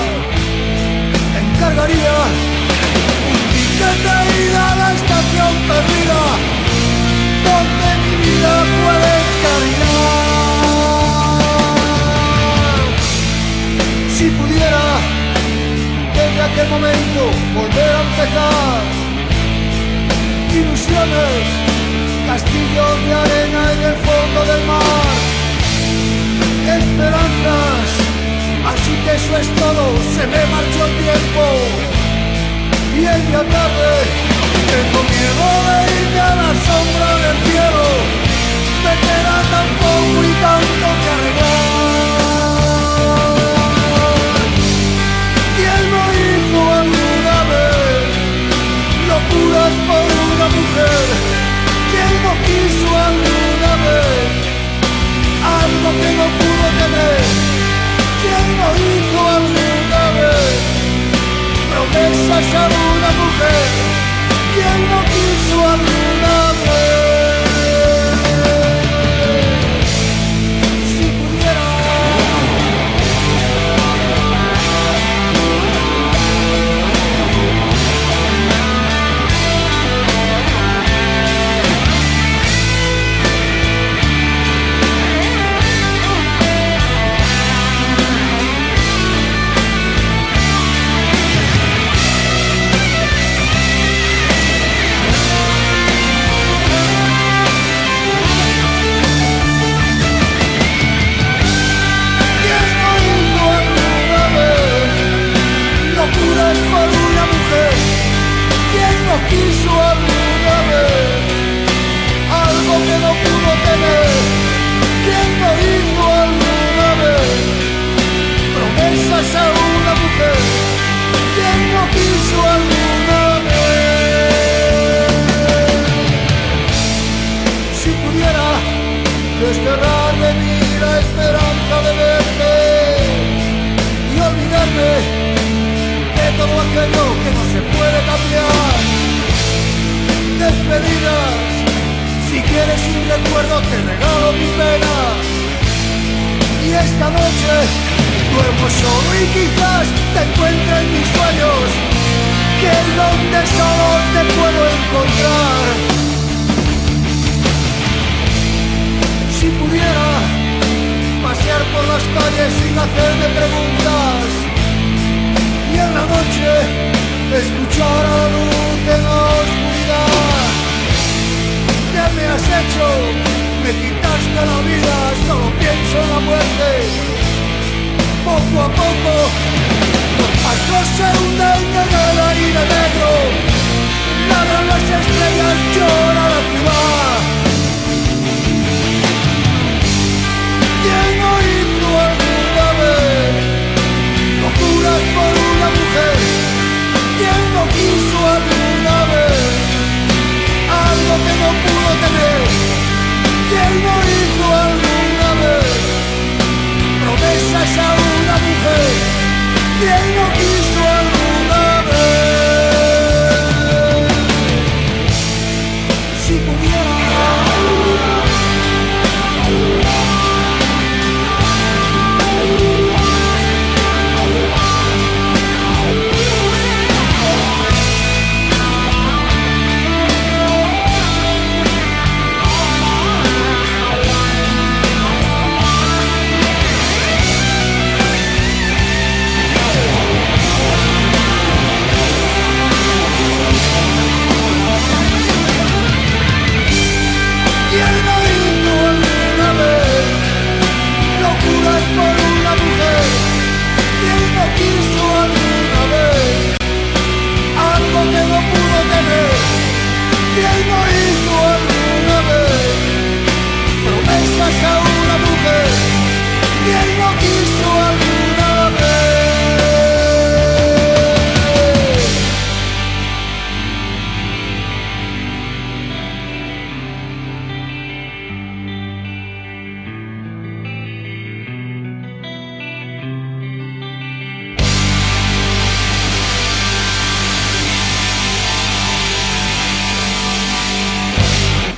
encargaría un ticket de ida a la estación perdida donde mi vida puede caminar. Si pudiera desde aquel momento volver a empezar, ilusiones, castillos de arena en el fondo del mar, esperanzas, así que eso es todo, se me marchó el tiempo. Y es ya tarde, tengo miedo de irme a la sombra del cielo. Me queda tan poco y tanto que arreglar. Locuras por una mujer? ¿Quién no quiso alguna vez algo que no pudo tener? ¿Quién no hizo alguna vez promesas a una mujer? ¿Quién no quiso alguna vez? Desterrar de mí la esperanza de verte y olvidarme de todo aquello que no se puede cambiar. Despedidas, si quieres un recuerdo te regalo mi pena. Y esta noche duermo solo y quizás te encuentre en mis sueños, que es donde solo te puedo encontrar. Si pudiera pasear por las calles sin hacerme preguntas y en la noche escuchar a la luz en la oscuridad. ¿Qué me has hecho? Me quitaste la vida, solo pienso en la muerte. Poco a poco los pastos se hunden en negro. Las estrellas, llora la ciudad. A una mujer? ¿Quién no quiso alguna vez?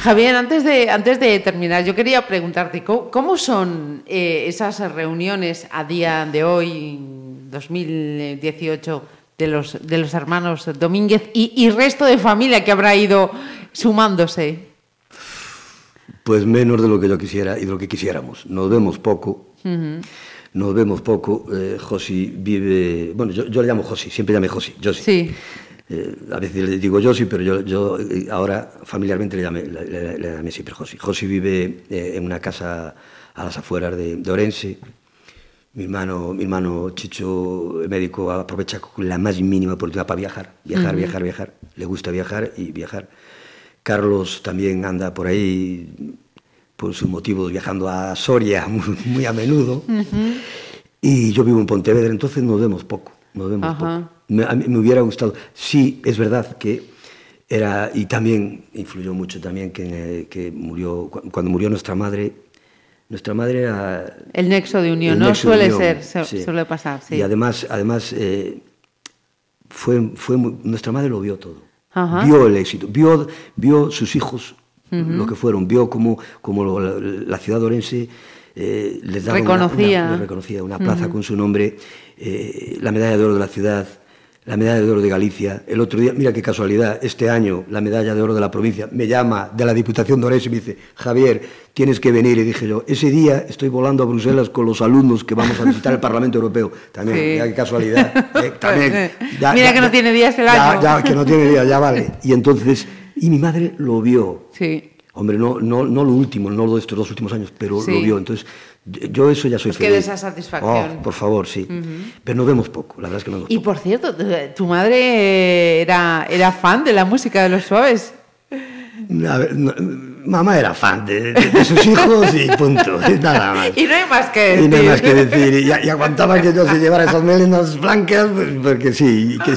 Javier, antes de, antes de terminar, yo quería preguntarte, ¿cómo, cómo son eh, esas reuniones a día de hoy, 2018, de los, de los hermanos Domínguez y, y resto de familia que habrá ido sumándose? Pues menos de lo que yo quisiera y de lo que quisiéramos. Nos vemos poco. Nos vemos poco. Eh, Josi vive. Bueno, yo, yo le llamo Josi, siempre llamé Josi. Josi. Sí. Eh, a veces le digo Josi, pero yo, yo eh, ahora familiarmente le llamé, le, le- llamé siempre Josi. Josi vive eh, en una casa a las afueras de, de Orense. Mi hermano, mi hermano Chicho, el médico, aprovecha con la más mínima oportunidad para viajar. Viajar, Ujú. viajar, viajar. Le gusta viajar y viajar. Carlos también anda por ahí por sus motivos viajando a Soria muy, muy a menudo. Y yo vivo en Pontevedra, entonces nos vemos poco. Nos vemos Ajá. poco. Me, a mí me hubiera gustado. Sí, es verdad que era. Y también influyó mucho también que, que murió. cu- Cuando murió nuestra madre. Nuestra madre era. El nexo de unión, ¿no? Suele unión, ser, su- sí. suele pasar, sí. Y además, además eh, fue, fue muy- nuestra madre lo vio todo. Ajá. Vio el éxito, vio, vio sus hijos lo que fueron, vio como, como la, la ciudad Orense eh, les daba una- Reconocía. una, les reconocía una plaza con su nombre, eh, la medalla de oro de la ciudad, la medalla de oro de Galicia. El otro día, mira qué casualidad, este año la medalla de oro de la provincia me llama de la Diputación de Orense y me dice, Javier, tienes que venir. Y dije yo, ese día estoy volando a Bruselas con los alumnos que vamos a visitar el Parlamento Europeo. También, Sí. mira qué casualidad. eh, también, Mira que no tiene días el ya- año. ya, que no tiene días, ya vale. Y entonces, y mi madre lo vio. Sí. Hombre, no, no, no lo último, no lo de estos dos últimos años, pero Sí. lo vio. Entonces, yo eso ya soy Pues que feliz. de esa satisfacción. Oh, por favor, sí. Pero nos vemos poco, la verdad es que no nos Y vemos por cierto, tu- madre era, era fan de la música de los suaves. A ver, no, mamá era fan de, de- de sus hijos y punto, nada más. Y no hay más que decir. Y no hay más que decir. Y, y aguantaba que yo se llevara esas melenas blancas, pues, porque sí, y que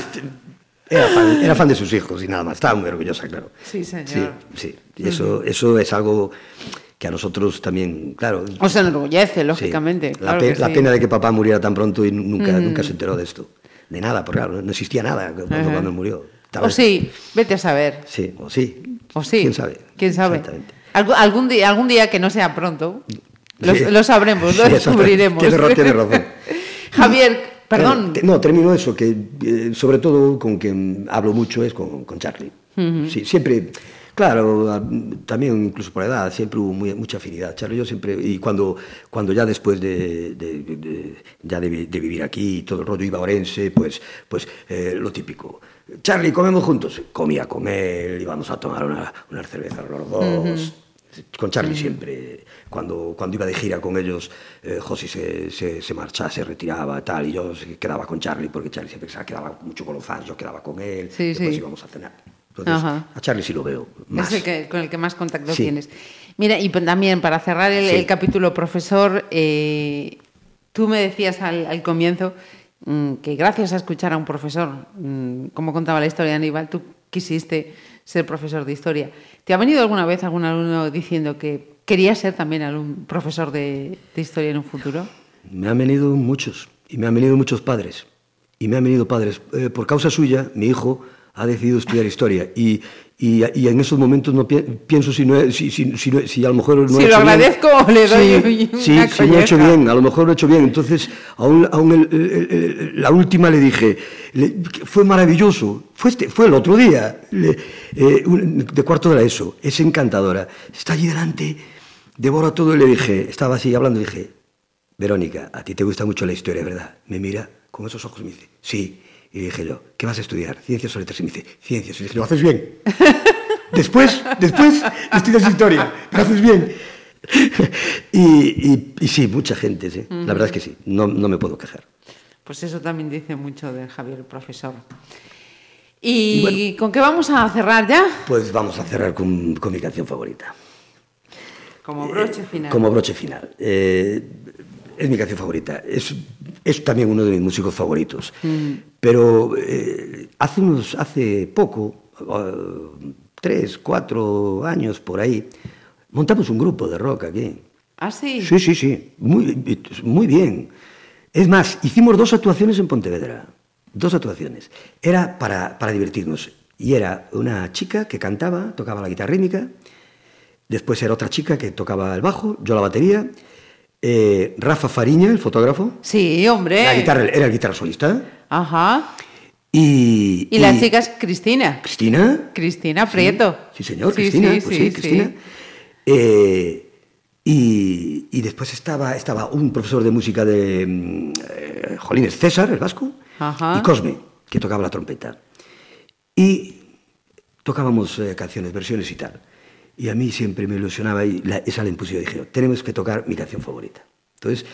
era fan, era fan de sus hijos y nada más. Estaba muy orgullosa, claro. Sí, señor. Sí, sí. Y eso, eso es algo que a nosotros también, claro. Os enorgullece, sí. lógicamente. La, claro pe- la sí. pena de que papá muriera tan pronto y nunca, nunca se enteró de esto. De nada, porque claro, no existía nada cuando, Ajá. cuando murió. Tal O sí, vete a saber. Sí, o sí. O sí. ¿Quién sabe? ¿Quién sabe? Exactamente. Algún, algún día, algún día que no sea pronto, lo, Sí. lo sabremos, lo Sí, descubriremos. Tiene ra- tiene razón. Javier, perdón. No, termino eso, que eh, sobre todo con quien hablo mucho es con, con Charlie. Sí, siempre, claro, también incluso por edad, siempre hubo muy- mucha afinidad. Charlie, yo siempre, y cuando, cuando ya después de, de- de- ya de, vi- de vivir aquí y todo el rollo iba a Orense, pues, pues eh, lo típico. Charlie, comemos juntos. Comía con él, íbamos a tomar una, unas cervezas los dos. Con Charlie siempre, cuando, cuando iba de gira con ellos, eh, José se, se, se marchaba, se retiraba tal, y yo quedaba con Charlie, porque Charlie siempre se quedaba mucho con los fans, yo quedaba con él, Sí, después sí. íbamos a cenar. Entonces, Ajá. a Charlie sí lo veo más. Es el que, con el que más contacto Sí. tienes. Mira, y también para cerrar el, Sí. el capítulo, profesor, eh, tú me decías al, al comienzo mm, que gracias a escuchar a un profesor, mm, como contaba la historia de Aníbal, tú quisiste ser profesor de historia. ¿Te ha venido alguna vez algún alumno diciendo que quería ser también algún profesor de, de historia en un futuro? Me han venido muchos, y me han venido muchos padres, y me han venido padres. Eh, por causa suya, mi hijo ha decidido estudiar historia, y, y, y en esos momentos no pi- pienso si, no he- si, si, a lo mejor no Si he lo hecho bien. agradezco, le doy Sí, una sí, si no he hecho colleja. bien, a lo mejor lo he hecho bien. Entonces, aún, aún el- el- el- la última le dije, le- fue maravilloso, fue, este, fue el otro día, le- eh, un- de cuarto de la ESO, es encantadora, está allí delante, devora todo y le dije, estaba así hablando y dije, Verónica, a ti te gusta mucho la historia, ¿verdad? Me mira con esos ojos y me dice, sí. Y dije yo, ¿qué vas a estudiar? Ciencias o letras. Y me dice, ciencias. Y dije, lo haces bien. después, después estudias historia, lo haces bien. y, y- y sí, mucha gente, sí. La verdad es que sí, no, no me puedo quejar. Pues eso también dice mucho de Javier, profesor. ¿Y, con qué vamos a cerrar ya? Pues vamos a cerrar con, con mi canción favorita. Como broche final. Como broche final. Eh, es mi canción favorita. Es, es también uno de mis músicos favoritos. Pero eh, hace, unos, hace poco, eh, tres, cuatro años por ahí, montamos un grupo de rock aquí. ¿Ah, sí? Sí, sí, sí. Muy, muy bien. Es más, hicimos dos actuaciones en Pontevedra. Dos actuaciones. Era para, para divertirnos. Y era una chica que cantaba, tocaba la guitarra rítmica. Después era otra chica que tocaba el bajo, yo la batería. Eh, Rafa Fariña, el fotógrafo. Sí, hombre. La guitarra, era el guitarra solista. Ajá. Y, Y, la chica es Cristina. Cristina. Cristina Prieto. Sí, señor, Sí, Cristina. sí, pues sí, sí, Cristina. Eh, y, y después estaba, estaba un profesor de música de mm, eh, Jolines César, el vasco, Ajá. y Cosme, que tocaba la trompeta. Y tocábamos eh, canciones, versiones y tal. Y a mí siempre me ilusionaba y la- esa la impuse. Yo dije, tenemos que tocar mi canción favorita. Entonces,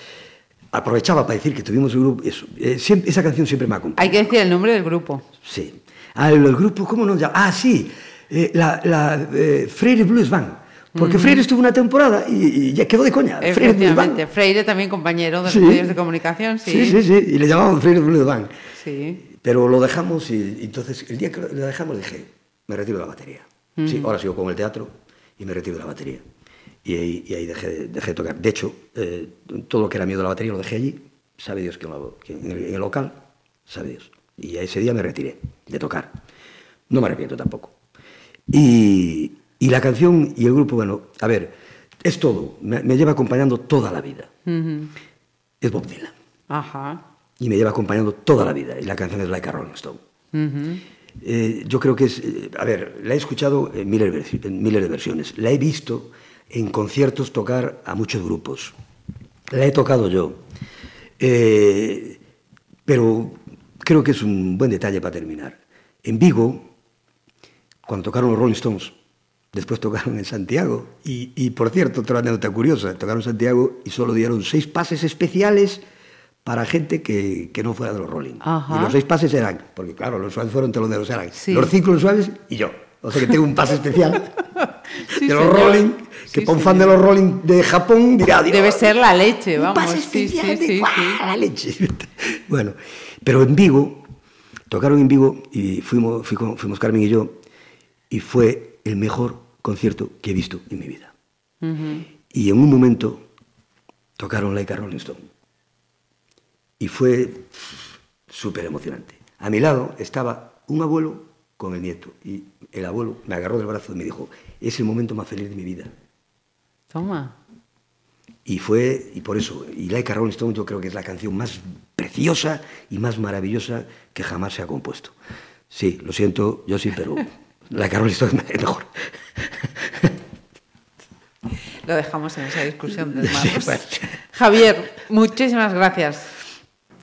aprovechaba para decir que tuvimos un grupo. Eso, eh, siempre- esa canción siempre me ha acompañado. Hay que decir el nombre del grupo. Sí. Ah, el, el grupo, ¿cómo nos llama? Ah, sí. eh, la la eh, Freire Blues Band. Porque Freire estuvo una temporada y, y ya quedó de coña. Freire Blues Band. Freire también compañero de los Sí. medios de comunicación, sí. Sí, sí, sí, y le llamaban Freire Blues Band. Sí. Pero lo dejamos y, y entonces el día que lo lo dejamos dije, me retiro de la batería. Sí, ahora sigo con el teatro y me retiro de la batería. Y ahí, y ahí dejé, de- dejé de tocar. De hecho, eh, todo lo que era miedo a la batería lo dejé allí. Sabe Dios que, lo- en, el, en el local, sabe Dios. Y ese día me retiré de tocar. No me arrepiento tampoco. Y, y la canción y el grupo, bueno, a ver, es todo. Me, me lleva acompañando toda la vida. Ujú. Es Bob Dylan. Ajá. Y me lleva acompañando toda la vida. Y la canción es Like a Rolling Stone. Ujú. Eh, yo creo que es, eh, a ver, la he escuchado en miles, en miles de versiones, la he visto en conciertos tocar a muchos grupos, la he tocado yo, Eh, pero creo que es un buen detalle para terminar. En Vigo, cuando tocaron los Rolling Stones, después tocaron en Santiago, y, y, por cierto, otra anécdota curiosa, tocaron en Santiago y solo dieron seis pases especiales para gente que, que no fuera de los Rolling. Ajá. Y los seis pases eran, porque claro, los suaves fueron teloneros, eran Sí. los ciclos suaves y yo. O sea que tengo un pase especial Sí, de los señor. Rolling, que Sí, para un fan de los Rolling de Japón dirá, Dios, Debe ser la leche, un vamos. pase Sí, sí, especial de la leche. bueno, pero en Vigo, tocaron en Vigo y fuimos, fui con- fuimos Carmen y yo, y fue el mejor concierto que he visto en mi vida. Ujú. Y en un momento tocaron Like a Rolling Stone. Y fue súper emocionante. A mi lado estaba un abuelo con el nieto. Y el abuelo me agarró del brazo y me dijo, es el momento más feliz de mi vida. Toma. Y fue, y por eso, y Like a Rolling Stone yo creo que es la canción más preciosa y más maravillosa que jamás se ha compuesto. Sí, lo siento, yo sí, pero Like a Rolling Stone es mejor. Lo dejamos en esa discusión de Sí, bueno. Javier, muchísimas gracias.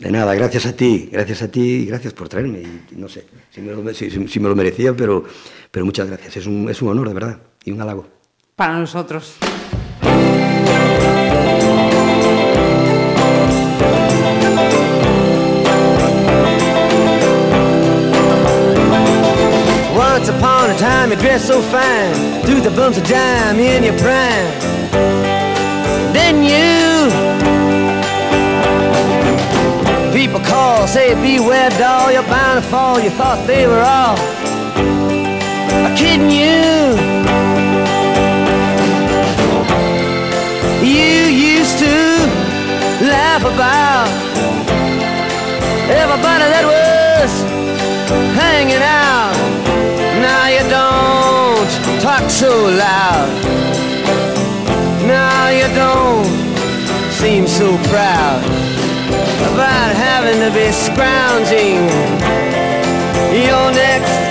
De nada, gracias a ti, gracias a ti y gracias por traerme. Y, no sé si me, lo, si- si- si me lo merecía, pero, pero muchas gracias. Es un, es un honor, de verdad, y un halago. Para nosotros. Once upon a time you dressed so fine, threw the bumps of dime in your prime. People call, say beware doll, you're bound to fall. You thought they were all kidding you. You used to laugh about everybody that was hanging out. Now you don't talk so loud. Now you don't seem so proud about having to be scrounging. Your next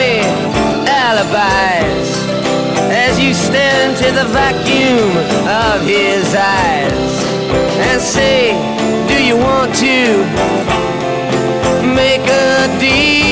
stare into the vacuum of his eyes and say, Do you want to make a deal?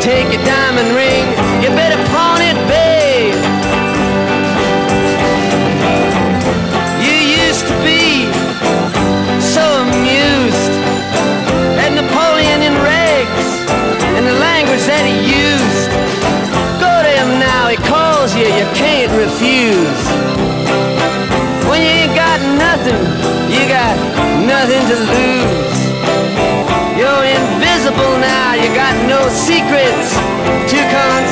take your diamond ring. You better pawn it, babe. You used to be so amused at Napoleon in rags and the language that he used. Go to him now, he calls you, you can't refuse. When you ain't got nothing, you got nothing to lose. you got no secrets to conceal.